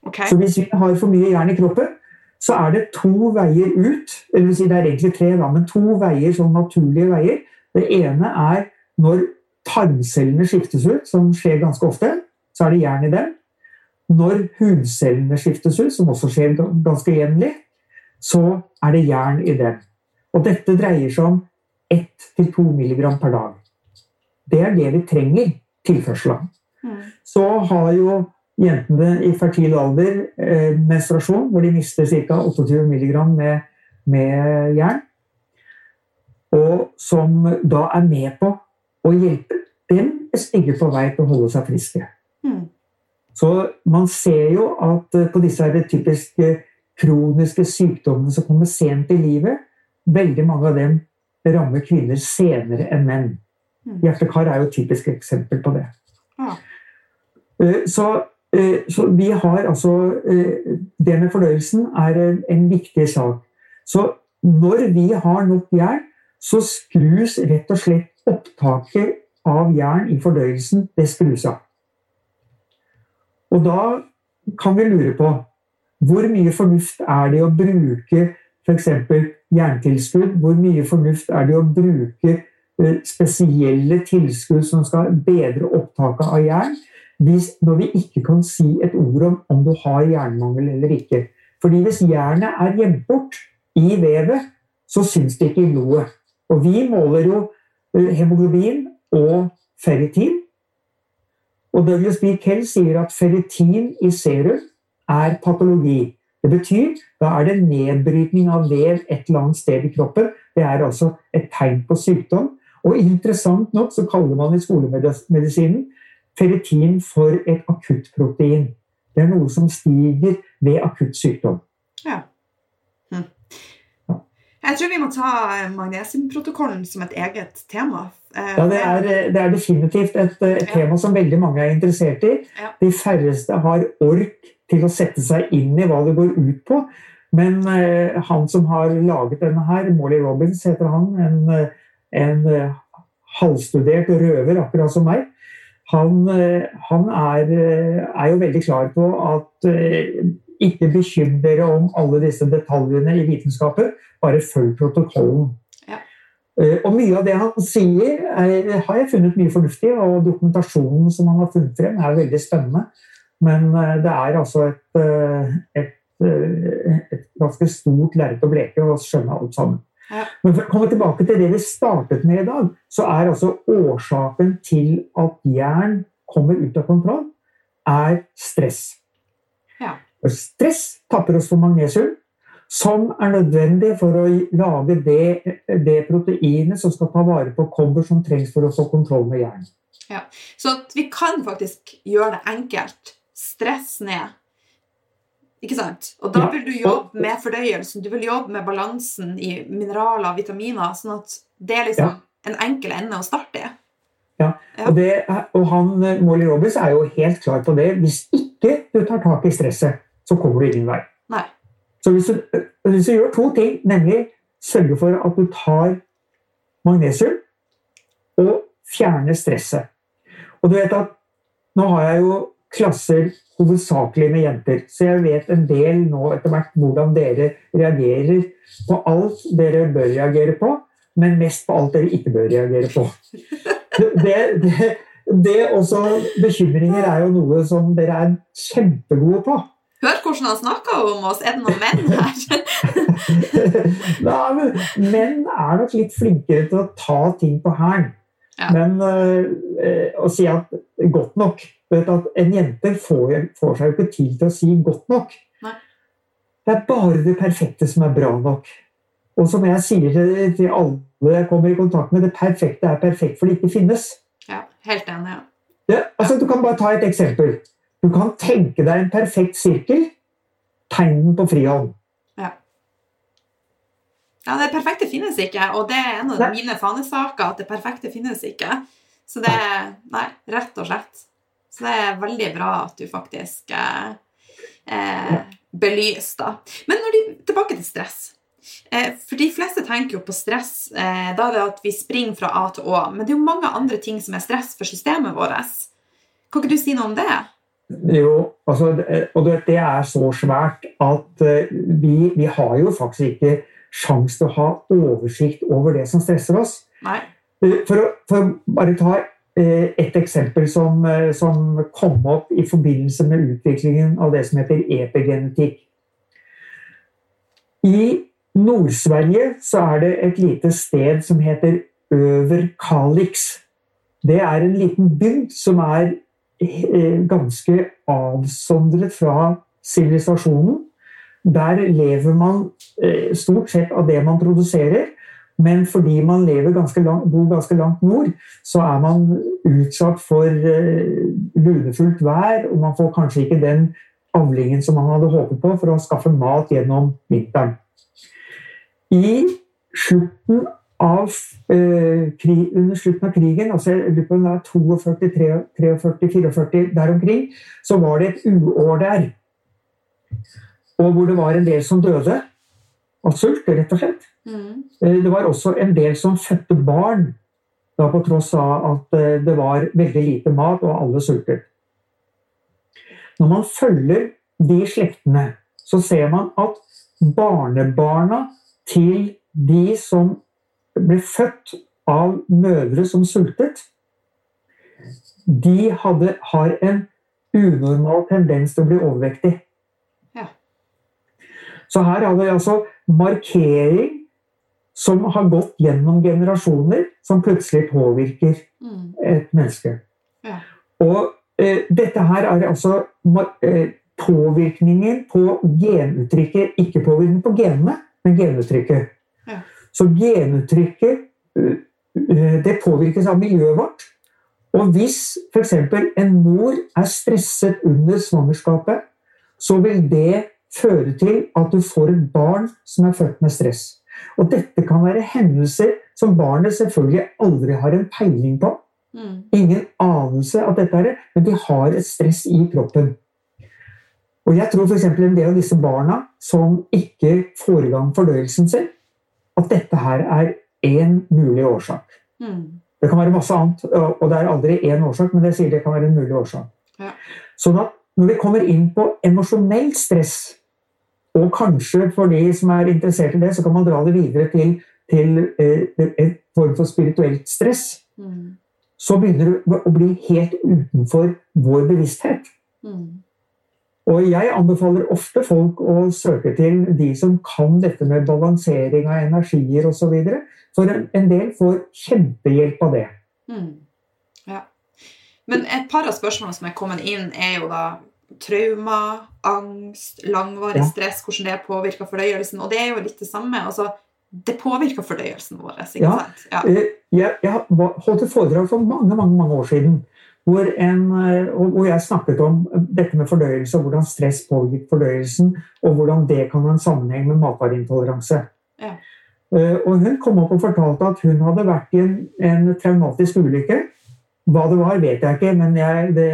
Okay. Så hvis vi har for mye jern i kroppen, så er det to veier ut. Eller si det er egentlig tre, da, men to veier, sånn naturlige veier. Det ene er når tarmcellene skiftes ut, som skjer ganske ofte. Så er det jern i dem. Når hudcellene skiftes ut, som også skjer ganske jevnlig, så er det jern i dem. Og dette dreier seg om 1-2 mg per dag. Det er det vi trenger tilførsel av. Mm. Så har jo jentene i fertil alder eh, menstruasjon, hvor de mister ca. 28 mg med, med jern. Og som da er med på å hjelpe dem stykke på vei til å holde seg friske. Mm. Så man ser jo at på disse her typiske kroniske sykdommene som kommer sent i livet, veldig mange av dem rammer kvinner senere enn menn. Mm. Hjertekar er jo et typisk eksempel på det. Ja. Så, så, vi har altså Det med fordøyelsen er en, en viktig sak. Så når vi har nok jern, så skrus rett og slett opptaket av jern i fordøyelsen det skrus av. Og da kan vi lure på hvor mye fornuft er det å bruke f.eks. jerntilskudd? Hvor mye fornuft er det å bruke eh, spesielle tilskudd som skal bedre opptaket av jern, hvis, når vi ikke kan si et ord om om du har jernmangel eller ikke? Fordi hvis jernet er gjemt bort i vevet, så syns det ikke i blodet. Og vi måler jo eh, hemoglobin og ferritin. Og Douglas B. Kell sier at ferritin i serum er patologi. Det betyr da er det nedbrytning av vev et eller annet sted i kroppen. Det er altså et tegn på sykdom. Og interessant nok så kaller man i skolemedisinen ferritin for et akuttprotein. Det er noe som stiger ved akutt sykdom. Ja. Hm. Jeg tror vi må ta magnesiumprotokollen som et eget tema. Eh, ja, det er, det er definitivt et, et ja. tema som veldig mange er interessert i. Ja. De færreste har ork til å sette seg inn i hva det går ut på. Men uh, han som har laget denne her, Molly Robins heter han, en, en uh, halvstudert røver akkurat som meg, han, uh, han er, er, jo veldig klar på at ikke bekymre dere om alle disse detaljene i vitenskapen, bare følg protokollen. Ja. Og mye av det han sier, er, har jeg funnet mye fornuftig, og dokumentasjonen som han har funnet frem, er veldig spennende. Men eh, det er altså et, eh, et, eh, et ganske stort lerret å bleke å skjønne alt sammen. Ja. Men for å komme tilbake til det vi startet med i dag, så er altså årsaken til at jern kommer ut av kontroll, er stress. Ja. Stress tapper oss for magnesium, som er nødvendig for å lage det, det proteinet som skal ta vare på kobber som trengs for å få kontroll med jern. Ja. Så vi kan faktisk gjøre det enkelt stress ned. Ikke sant? Og da vil du jobbe med fordøyelsen, du vil jobbe med balansen i mineraler og vitaminer, sånn at det er liksom en enkel ende å starte i. Ja, og, det, og han, Molly Robbins er jo helt klar på det. Hvis ikke du tar tak i stresset, så kommer du ingen vei. Nei. Så hvis du, hvis du gjør to ting, nemlig sørge for at du tar magnesium og fjerner stresset Og du vet at nå har jeg jo klasser hovedsakelig med jenter. Så jeg vet en del nå etter hvert hvordan dere reagerer på alt dere bør reagere på, men mest på alt dere ikke bør reagere på. Det, det, det også Bekymringer er jo noe som dere er kjempegode på. Hør hvordan han snakker om oss. Er det noen menn her? Nei, men menn er nok litt flinkere til å ta ting på hælen. Ja. Men uh, å si at godt nok vet at En jente får, får, seg jo ikke tid til å si 'godt nok'. Nei. Det er bare det perfekte som er bra nok. Og som jeg sier til, alle jeg kommer i kontakt med, det perfekte er perfekt for det ikke finnes. Ja, helt enig. Ja. Ja, altså, du kan bare ta et eksempel. Du kan tenke deg en perfekt sirkel. Tegn den på frihånd. Ja. det perfekte finnes ikke, og det er en av mine fanesaker at det perfekte finnes ikke. Så det er Nei, rett og slett. Så det er veldig bra at du faktisk eh, eh, belyser, da. Men de, tilbake til stress. Eh, for de fleste tenker jo på stress eh, da er det at vi springer fra A til Å. Men det er jo mange andre ting som er stress for systemet vårt. Kan ikke du si noe om det? Jo, altså, og det er så svært at eh, vi, vi har jo faktisk ikke sjanse til å ha oversikt over det som stresser oss. Eh, for å, for å bare ta Eh, et eksempel som, eh, som, kom opp i forbindelse med utviklingen av det som heter epigenetikk. I Nord-Sverige så er det et lite sted som heter Øverkalix. Det er en liten bygd som er ganske avsondret fra sivilisasjonen. Der lever man stort sett av det man produserer. Men fordi man lever ganske langt, bor ganske langt nord, så er man utsatt for uh, lunefullt vær, og man får kanskje ikke den avlingen som man hadde håpet på for å skaffe mat gjennom vinteren. I slutten av, eh, krig, under slutten av krigen, altså jeg 42, 43, 44, der omkring, så var det et uår der. Og hvor det var en del som døde av sult, rett og slett. Mm. Eh, det var også en del som fødte barn, da på tross av at eh, det var veldig lite mat og alle sultet. Når man følger de slektene, så ser man at barnebarna til de som ble født av mødre som sultet, de hadde, har en unormal tendens til å bli overvektig. Så her har vi altså markering som har gått gjennom generasjoner, som plutselig påvirker mm. et menneske. Ja. Og eh, dette her er altså eh, påvirkningen på genuttrykket, ikke påvirkningen på genene, men genuttrykket. Ja. Så genuttrykket eh, eh, det påvirkes av miljøet vårt. Og hvis f.eks. en mor er stresset under svangerskapet, så vil det føre til at du får et barn som er født med stress. Og dette kan være hendelser som barnet selvfølgelig aldri har en peiling på. Mm. Ingen anelse at dette er det, men de har et stress i kroppen. Og jeg tror f.eks. en del av disse barna som ikke får i gang fordøyelsen sin, at dette her er én mulig årsak. Mm. Det kan være masse annet, og det er aldri én årsak, men det sier det kan være en mulig årsak. Ja. Sånn at når vi kommer inn på emosjonelt stress, og kanskje for de som er interessert i det, så kan man dra det videre til, til eh, en form for spirituelt stress. Mm. Så begynner det å bli helt utenfor vår bevissthet. Mm. Og jeg anbefaler ofte folk å søke til de som kan dette med balansering av energier osv. For en, en, del får kjempehjelp av det. Mm. Ja. Men et par av spørsmålene som er kommet inn, er jo da traumer, angst, langvarig stress, hvordan det påvirker fordøyelsen. Og det er jo litt det samme. altså det påvirker fordøyelsen vår. ikke ja, sant? Ja. Eh, jeg, jeg holdt et foredrag for mange mange, mange år siden hvor, en, eh, hvor, jeg snakket om dette med fordøyelse, og hvordan stress påvirker fordøyelsen, og hvordan det kan ha en sammenheng med matvareintoleranse. Ja. Eh, og hun kom opp og fortalte at hun hadde vært i en, en traumatisk ulykke. Hva det var, vet jeg ikke, men jeg, det,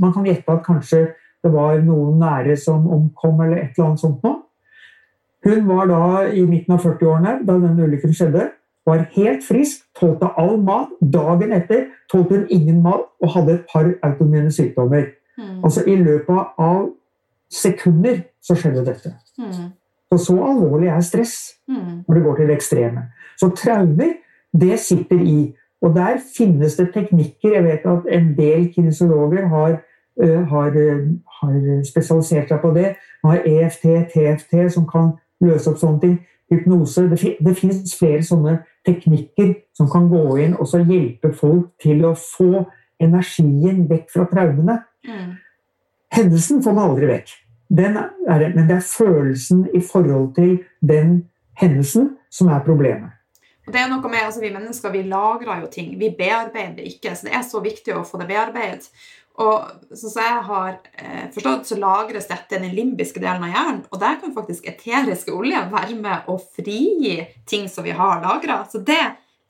man kan gjette at kanskje det var noen nære som omkom, eller et eller annet sånt noe. Hun var da i midten av 40-årene da denne ulykken skjedde. Var helt frisk, tålte all mat. Dagen etter tålte hun ingen mat og hadde et par autoimmune sykdommer. Mm. Altså I løpet av sekunder så skjedde dette. Mm. Og så alvorlig er stress mm. når det går til det ekstreme. Så traumer, det sitter i. Og der finnes det teknikker. Jeg vet at en del kinesologer har har, eh, har, spesialisert seg på det. Man har EFT, TFT, som kan løse opp sånne ting. Hypnose. Det, det finnes flere sånne teknikker som kan gå inn og hjelpe folk til å få energien vekk fra traumene. Mm. Hendelsen får man aldri vekk. Er, men det er følelsen i forhold til den hendelsen som er problemet. Det er noe med, altså Vi mennesker vi lagrer jo ting. Vi bearbeider ikke. Så det er så viktig å få det bearbeidet. Og som jeg har eh, forstått, så lagres dette i den limbiske delen av hjernen. Og der kan faktisk eteriske oljer være med å frigi ting som vi har lagra. Så det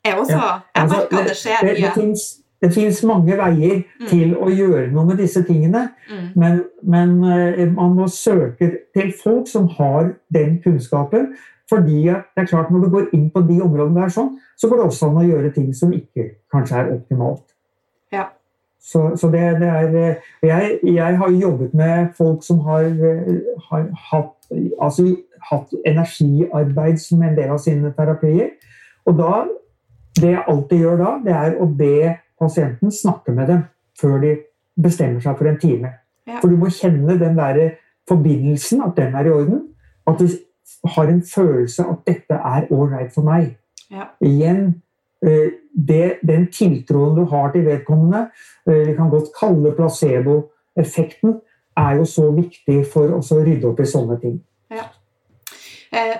er også ja, Jeg altså, merker at det skjer mye. Det, det, det fins mange veier mm. til å gjøre noe med disse tingene. Mm. Men, men, eh, man må søke til folk som har den kunnskapen. Fordi det er klart når du går inn på de områdene der sånn, så går det også an å gjøre ting som ikke kanskje er optimalt. Ja. Så, så det, det, er jeg, jeg, har jobbet med folk som har, har hatt, altså, hatt, energiarbeid som en del av sine terapier. Og da, det jeg alltid gjør da, det er å be pasienten snakke med dem før de bestemmer seg for en time. Ja. For du må kjenne den der forbindelsen, at den er i orden. At du har en følelse at dette er ålreit for meg. Ja. Igjen Eh, det, den tiltroen du har til vedkommende, eh, vi kan godt kalle placeboeffekten, er jo så viktig for oss å rydde opp i sånne ting. Ja. Eh,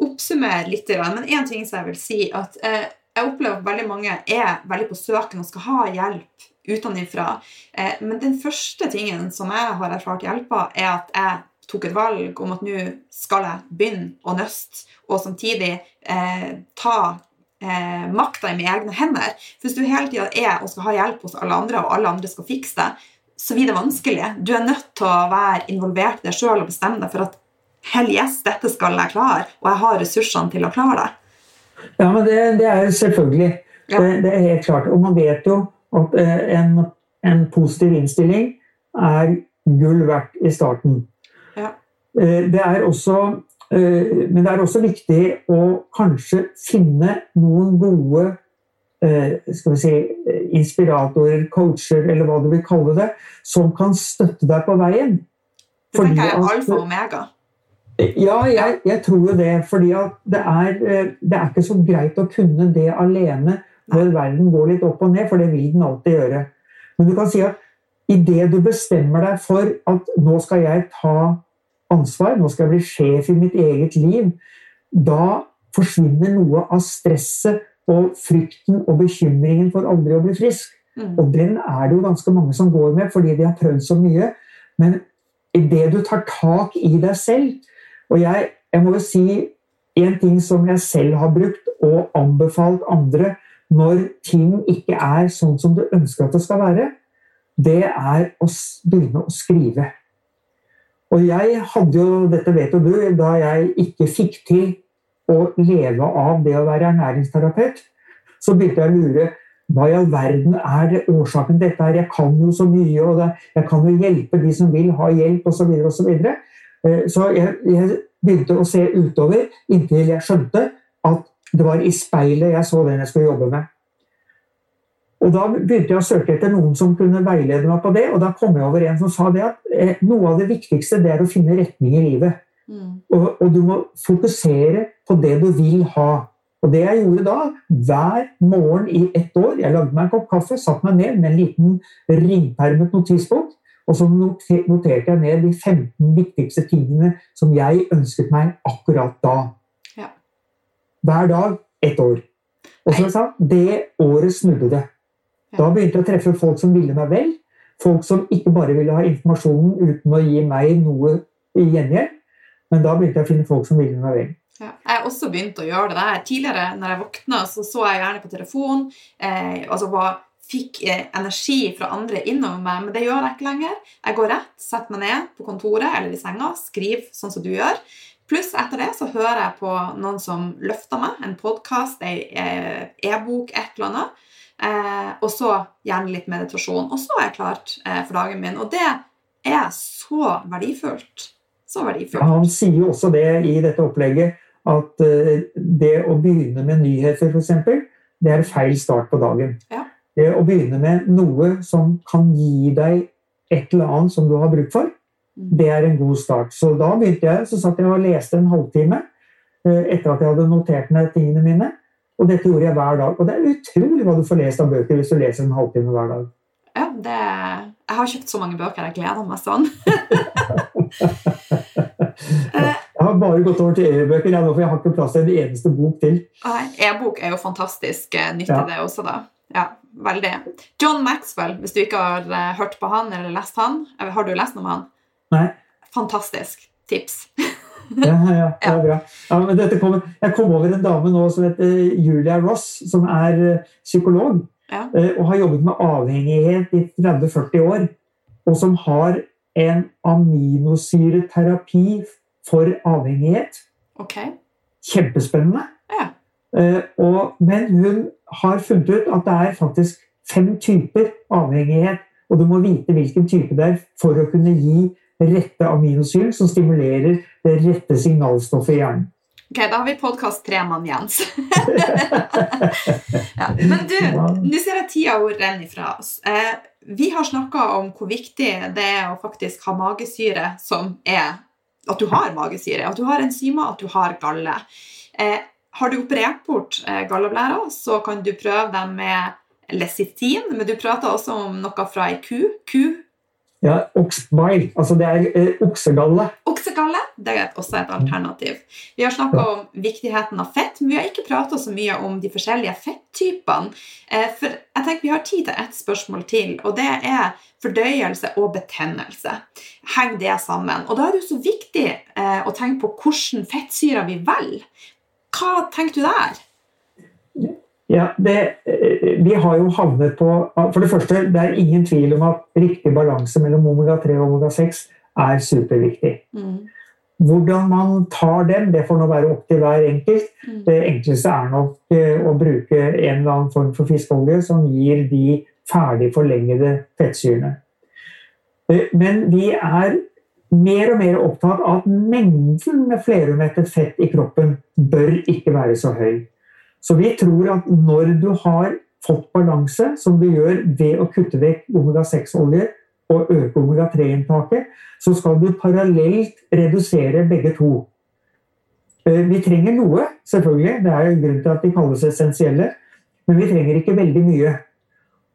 oppsummer litt, men én ting som jeg vil si, at eh, jeg opplever at veldig mange er veldig på søken og skal ha hjelp utenfra. Eh, men den første tingen som jeg har erfart hjelper, er at jeg tok et valg om at nå skal jeg begynne å nøste, og samtidig eh, ta eh, makta i egne hender. For hvis du hele tida er og skal ha hjelp hos alle andre, og alle andre skal fikse det, så blir det vanskelig. Du er nødt til å være involvert i deg sjøl og bestemme deg for at hell yes, dette skal jeg klare, og jeg har ressursene til å klare det. Ja, men det, det er selvfølgelig. Ja. Det, det, er helt klart. Og man vet jo at eh, en, en positiv innstilling er gull verdt i starten. Eh, det er også eh, men det er også viktig å kanskje finne noen gode skal vi si, inspiratorer, coacher, eller hva du vil kalle det, som kan støtte deg på veien. Det tenker jeg er alfa og omega. Ja, jeg, jeg, tror jo det. fordi det er, det er ikke så greit å kunne det alene når verden går litt opp og ned, for det vil den alltid gjøre. Men du kan si at idet du bestemmer deg for at nå skal jeg ta ansvar, nå skal jeg bli sjef i mitt eget liv, da forsvinner noe av stresset og frykten og bekymringen for aldri å bli frisk. Mm. Og den er det jo ganske mange som går med fordi de har prøvd så mye. Men idet du tar tak i deg selv Og jeg, jeg må jo si en ting som jeg selv har brukt og anbefalt andre når ting ikke er sånn som du ønsker at det skal være, det er å begynne å skrive. Og jeg hadde jo, dette vet jo du, da jeg ikke fikk til å leve av det å være ernæringsterapeut, så begynte jeg å lure hva i all verden er det årsaken til dette her? Jeg kan jo så mye, og jeg kan jo hjelpe de som vil ha hjelp, osv. Så, videre, og så, videre. Eh, så jeg, jeg begynte å se utover inntil jeg skjønte at det var i speilet jeg så den jeg skulle jobbe med. Og Da begynte jeg å søke etter noen som kunne veilede meg på det, og da kom jeg over en som sa det at eh, noe av det viktigste det er å finne retning i livet. Mm. Og, og, du må fokusere på det du vil ha. Og det jeg gjorde da, hver morgen i ett år Jeg lagde meg en kopp kaffe, satte meg ned med en liten ringpermet notisbok, og så noterte jeg ned de 15 viktigste tingene som jeg ønsket meg akkurat da. Ja. Hver dag ett år. Og som jeg sa, det året snudde det. Da begynte jeg å treffe folk som ville meg vel. Folk som ikke bare ville ha informasjonen uten å gi meg noe i gjengjeld. Men da begynte jeg å finne folk som ville meg vel. Ja, jeg har også begynt å gjøre det der. Tidligere når jeg våkna, så så jeg gjerne på telefon. Eh, altså hva fikk eh, energi fra andre innover meg, men det gjør jeg ikke lenger. Jeg går rett, setter meg ned på kontoret eller i senga, skriver sånn som du gjør. Pluss etter det så hører jeg på noen som løfter meg, en podkast, ei eh, e-bok, et eller annet. Eh, og så gjerne litt meditasjon. Og så er jeg klart eh, for dagen min. Og det er så verdifullt. Så verdifullt. Ja, han sier jo også det i dette opplegget at eh, det å begynne med nyheter, f.eks., det er feil start på dagen. Ja. Det å begynne med noe som kan gi deg et eller annet som du har bruk for, mm. det er en god start. Så da begynte jeg, så satt jeg og leste en halvtime uh, etter at jeg hadde notert ned tingene mine. Og dette gjorde jeg hver dag. Og det er utrolig hva du får lest av bøker hvis du leser en halvtime hver dag. Ja, det... Jeg har kjøpt så mange bøker. Jeg gleder meg sånn. jeg har bare gått over til e-bøker, for jeg har ikke plass til en eneste bok til. E-bok er jo fantastisk eh, nyttig, ja. det også, da. Ja, veldig. John Maxwell, hvis du ikke har eh, hørt på han eller lest han. Har du lest noe om han? Nei. Fantastisk tips. Ja, ja, det er bra. Ja, kom, jeg kom over en dame nå som heter Julia Ross, som er eh, psykolog. Ja. Eh, og har jobbet med avhengighet i 30-40 år. Og som har en aminosyreterapi for avhengighet. Okay. Kjempespennende. Ja. Eh, og, men hun har funnet ut at det er faktisk fem typer avhengighet. Og du må vite hvilken type det er for å kunne gi rette aminosyren som stimulerer det rette signalstoffet i hjernen. Ok, Da har vi podkast tre mann, Jens. ja. Men du, nå ser jeg tida renner ifra oss. Eh, vi har snakka om hvor viktig det er å faktisk ha magesyre som er At du har magesyre, at du har enzymer, at du har galle. Eh, har du operert bort eh, galleblæra, så kan du prøve dem med lesitin, men du prater også om noe fra ei ku. Ku Ja, oksbile. Altså det er eh, oksegalle. Oksegalle det er også et alternativ. Vi har snakka om viktigheten av fett, men vi har ikke prata så mye om de forskjellige fettypene. Eh, for jeg tenker Vi har tid til ett spørsmål til, og det er fordøyelse og betennelse. Henger det sammen? Og Da er det jo så viktig eh, å tenke på hvilke fettsyrer vi velger. Hva tenker du der? Ja, det, eh, Vi har jo havnet på For det første, det er ingen tvil om at riktig balanse mellom omega-3 og omega-6 er superviktig. Mm. Hvordan man tar dem, det får nå være opp til hver enkelt. Mm. Det enkleste er nok eh, å bruke en eller annen form for fiskeolje som gir de ferdig forlengede fettsyrene. Eh, men vi er mer og mer opptatt av at mengden med flerumettet fett i kroppen bør ikke være så høy. Så vi tror at når du har fått balanse, som du gjør ved å kutte vekk omega-6-olje og øke omega-3-inntaket, så skal du parallelt redusere begge to. Eh, vi trenger noe, selvfølgelig. Det er jo grunn til at de kalles essensielle. Men vi trenger ikke veldig mye.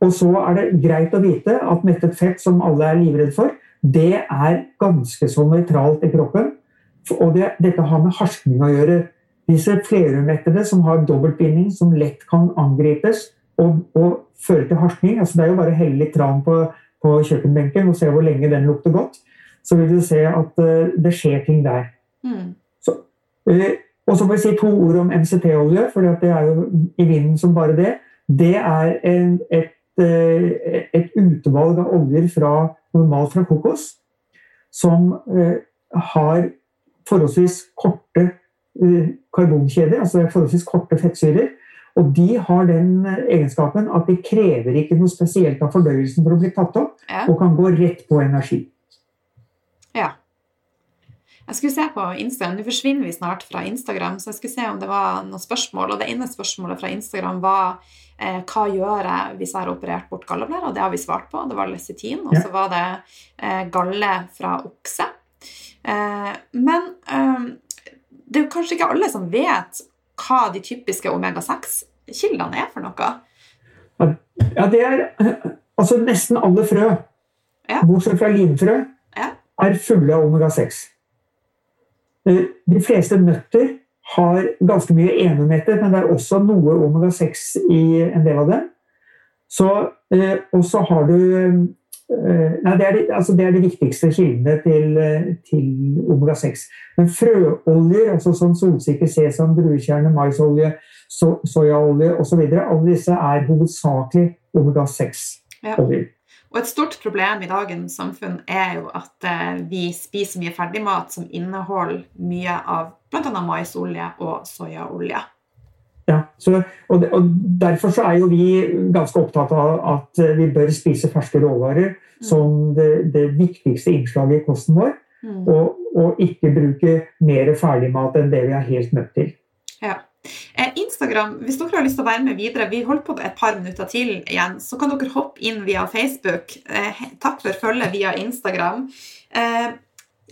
Og så er det greit å vite at mettet fett, som alle er livredd for, det er ganske så nøytralt i kroppen. Og det, dette har med harskning å gjøre. Disse flerumettede som har dobbeltbinding, som lett kan angripes og, og føre til harskning altså Det er jo bare å helle litt tran på, på, kjøkkenbenken og se hvor lenge den lukter godt. Så vil du se at uh, det skjer ting der. Mm. Så, uh, og så må jeg si to ord om MCT-olje, for det er jo i vinden som bare det. Det er en, et, uh, et, utvalg av oljer fra, normalt fra kokos som har forholdsvis korte Eh, karbonkjeder, altså forholdsvis korte fettsyrer. Og de har den eh, egenskapen at de krever ikke noe spesielt av fordøyelsen for å bli tatt opp, ja. og kan gå rett på energi. Ja. Jeg skulle se på Instagram, Nå forsvinner vi snart fra Instagram, så jeg skulle se om det var noen spørsmål. Og det ene spørsmålet fra Instagram var eh, hva gjør jeg hvis jeg har operert bort galleblære? Og det har vi svart på. Det var lesetin, Og så ja. var det eh, galle fra okse. Eh, men eh, det er kanskje ikke alle som vet hva de typiske omega-6-kildene er for noe. Ja, det er altså nesten alle frø, ja. bortsett fra linfrø, ja. er fulle av omega-6. Eh, de fleste nøtter har ganske mye enemettet, men det er også noe omega-6 i en del av dem. Så, eh, og så har du Eh, nei, det, er de, altså det er det, viktigste kildene til, eh, til omega-6. Men frøoljer, altså som solsikke, sesam, druekjerne, maisolje, so, soyaolje osv., alle disse er hovedsakelig omega-6-oljer. Ja. Og et stort problem i dagens samfunn er jo at eh, vi spiser mye ferdigmat som inneholder mye av bl.a. maisolje og soyaolje. Ja, så, og, og, Derfor så er jo vi ganske opptatt av at eh, vi bør spise ferske råvarer mm. som det, det, viktigste innslaget i kosten vår. Mm. Og, og, ikke bruke mer ferdigmat enn det vi er helt nødt til. Ja. Eh, Instagram, hvis dere har lyst til å være med videre, vi holder på et par minutter til igjen, så kan dere hoppe inn via Facebook. Eh, takk for følget via Instagram.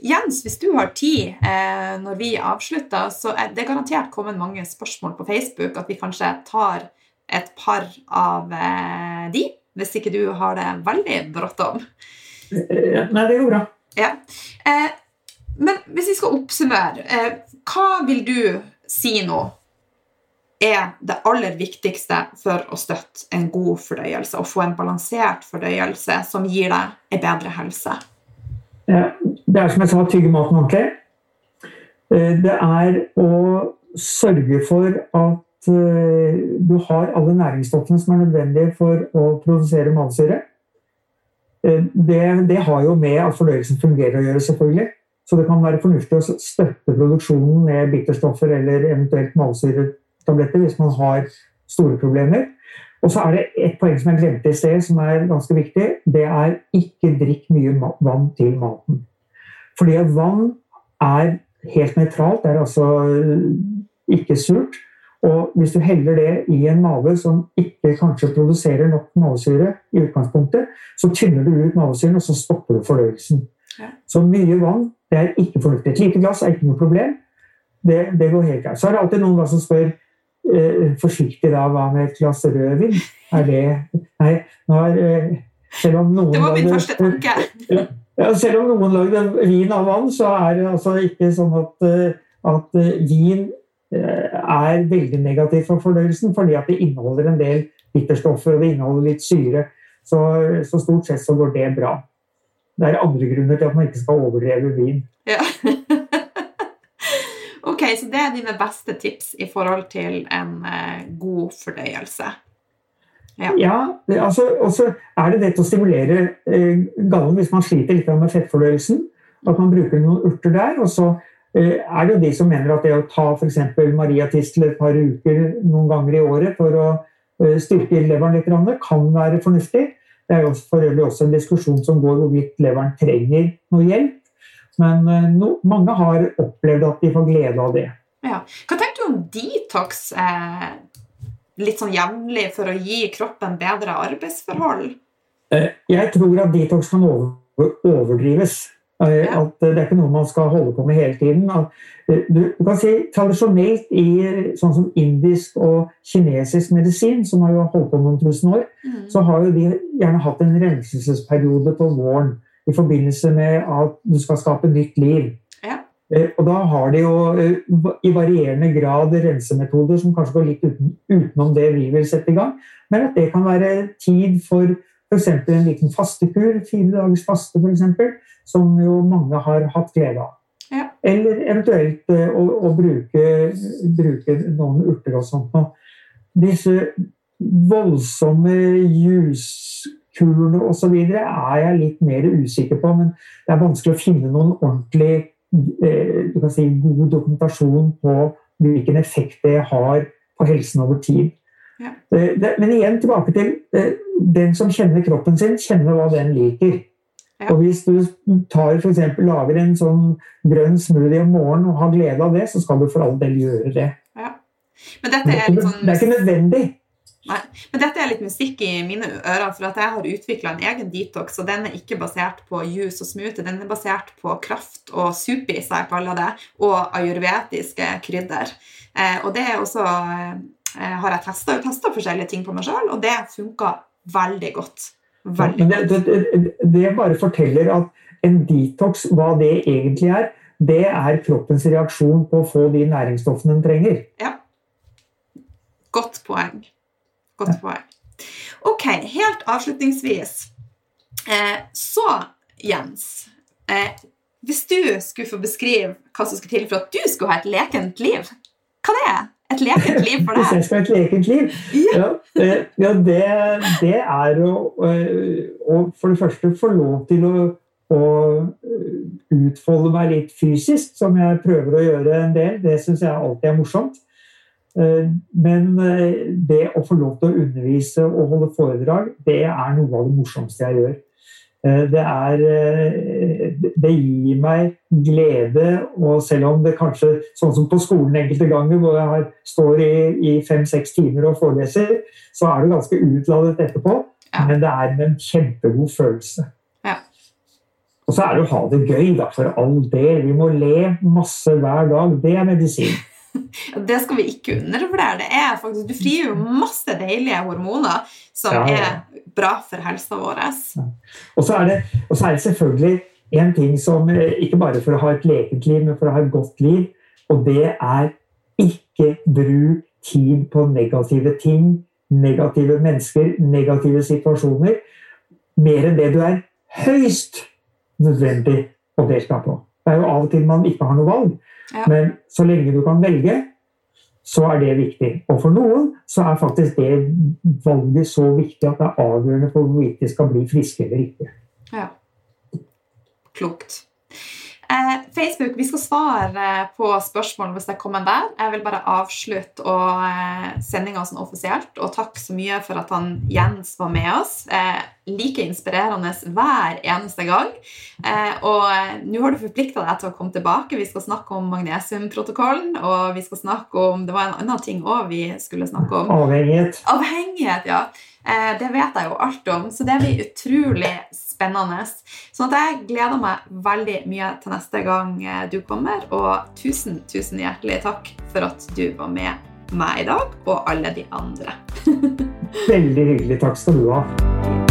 Jens, hvis du har tid eh, når vi avslutter, så er det garantert kommet mange spørsmål på Facebook at vi kanskje tar et par av eh, de, hvis ikke du har det veldig bråttom. Nei, det går bra. Ja. Eh, men hvis vi skal oppsummere, eh, hva vil du si nå er det aller viktigste for å støtte en god fordøyelse og få en balansert fordøyelse som gir deg en bedre helse? Det er som jeg sa, tygge maten ordentlig. Eh, det er å sørge for at eh, du har alle næringsstoffene som er nødvendige for å produsere matsyre. Eh, det, det, har jo med at fordøyelsen fungerer å gjøre, selvfølgelig. Så det kan være fornuftig å støtte produksjonen med bitterstoffer eller eventuelt malsyretabletter hvis man har store problemer. Og så er det et poeng som jeg glemte i sted, som er ganske viktig. Det er ikke drikk mye vann til maten. Fordi vann er helt nøytralt. Det er altså ikke surt. Og hvis du heller det i en mage som ikke kanskje produserer nok mavesyre, i utgangspunktet, så tynner du ut mavesyren, og så stopper du fordøyelsen. Ja. Så mye vann det er ikke fornuftig. Et lite glass er ikke noe problem. Det, det går helt greit. Så er det alltid noen som spør eh, forsiktig da, hva med et glass rødvin? Er det Nei, nå er, eh, Selv om noen det var min første tanke. Ja, selv om noen lagde vin av vann, så er det altså ikke sånn at, eh, at eh, vin eh, er veldig negativt for fordøyelsen, fordi at det inneholder en del bitterstoffer og det inneholder litt syre. Så, så, stort sett så går det bra. Det er andre grunner til at man ikke skal overdreve vin. Ja. ok, så det er dine beste tips i forhold til en god fordøyelse. Ja, ja altså, Og så er det det til å stimulere eh, gallen hvis man sliter litt med fettfordøyelsen. At man bruker noen urter der. Og så eh, er det jo de som mener at det å ta f.eks. mariatistel et par uker noen ganger i året for å eh, styrke leveren litt, kan være fornuftig. Det er jo for øvrig også en diskusjon som går hvorvidt leveren trenger noe hjelp. Men eh, no, mange har opplevd at de får glede av det. Ja. Hva tenker du om detox? Eh litt sånn jevnlig for å gi kroppen bedre arbeidsforhold? Eh, jeg tror at detox kan overdrives. Eh, at det er ikke noe man skal holde på med hele tiden. Eh, du kan si Tradisjonelt i sånn som indisk og kinesisk medisin, som har jo holdt på noen tusen år, mm. så har jo de gjerne hatt en renselsesperiode på våren i forbindelse med at du skal skape nytt liv. Eh, og da har de jo eh, i varierende grad rensemetoder som kanskje går litt uten, utenom det vi vil sette i gang. Men at det kan være tid for f.eks. en liten fastekur, fire dagers faste f.eks., som jo mange har hatt glede av. Ja. Eller eventuelt eh, å, å bruke, bruke, noen urter og sånt noe. Disse voldsomme juskurene osv. er jeg litt mer usikker på, men det er vanskelig å finne noen ordentlig Eh, du kan si, god dokumentasjon på hvilken effekt det har på helsen over tid. Ja. Men igjen tilbake til eh, den som kjenner kroppen sin, kjenner hva den liker. Ja. Og Hvis du tar for eksempel, lager en sånn grønn smoothie om morgenen og har glede av det, så skal du for all del gjøre det. Ja. Men dette er, litt sånn... det er ikke nødvendig. Nei, Men dette er litt musikk i mine ører, for at jeg har utvikla en egen detox, og den er ikke basert på juice og smoothie, den er basert på kraft og supi, som jeg kaller det, og ayurvediske krydder. Eh, og det er også eh, har jeg testa forskjellige ting på meg sjøl, og det funka veldig godt. Veldig ja, det, det, det, bare forteller at en detox, hva det egentlig er, det er kroppens reaksjon på å få de næringsstoffene den trenger. Ja. Godt poeng. Poeng. Ok, helt avslutningsvis. Eh, så, Jens eh, Hvis du skulle få beskrive hva som skal til for at du skulle ha et lekent liv, hva det er et lekent liv for deg? Hvis jeg skal ha et lekent liv? Ja, ja, ja det, det, er å, å, for det første få lov til å, å utfolde meg litt fysisk, som jeg prøver å gjøre en del. Det syns jeg alltid er morsomt. Eh, men eh, det å få lov til å undervise og holde foredrag, det er noe av det morsomste jeg gjør. Eh, det er Det gir meg glede, og selv om det kanskje, sånn som på skolen enkelte ganger, hvor jeg har, står i, i fem-seks timer og foreleser, så er det ganske utladet etterpå. Ja. Men det er en kjempegod følelse. Ja. Og så er det å ha det gøy, da, for all del. Vi må le masse hver dag. Det er medisin. Det skal vi ikke undervurdere. Det er faktisk, du frigjør jo masse deilige hormoner som ja, ja. er bra for helsa vår. Ja. Og, så er det, og så er det selvfølgelig en ting som eh, Ikke bare for å ha et lekent liv, men for å ha et godt liv. Og det er ikke bruk tid på negative ting, negative mennesker, negative situasjoner. Mer enn det du er høyst nødvendig å delta på. Det er jo av og til man ikke har noe valg. Ja. Men så lenge du kan velge, så er det viktig. Og for noen så er faktisk det valget så viktig at det er avgjørende for hvorvidt de skal bli friske eller ikke. Ja. Klokt. Eh, Facebook, vi skal svare på spørsmål hvis det kommer der. Jeg vil bare avslutte eh, sendinga sånn offisielt. Og takk så mye for at han Jens var med oss. Eh, like inspirerende hver eneste gang. Eh, og nå har du forplikta deg til å komme tilbake. Vi skal snakke om magnesiumprotokollen. Og vi skal snakke om Det var en annen ting òg vi skulle snakke om. Avhengighet. Avhengighet, ja. Eh, det vet jeg jo alt om, så det blir utrolig spennende. Sånn at jeg gleder meg veldig mye til neste gang eh, du kommer. Og tusen, tusen hjertelig takk for at du var med meg i dag, og alle de andre. veldig hyggelig. Takk skal du ha.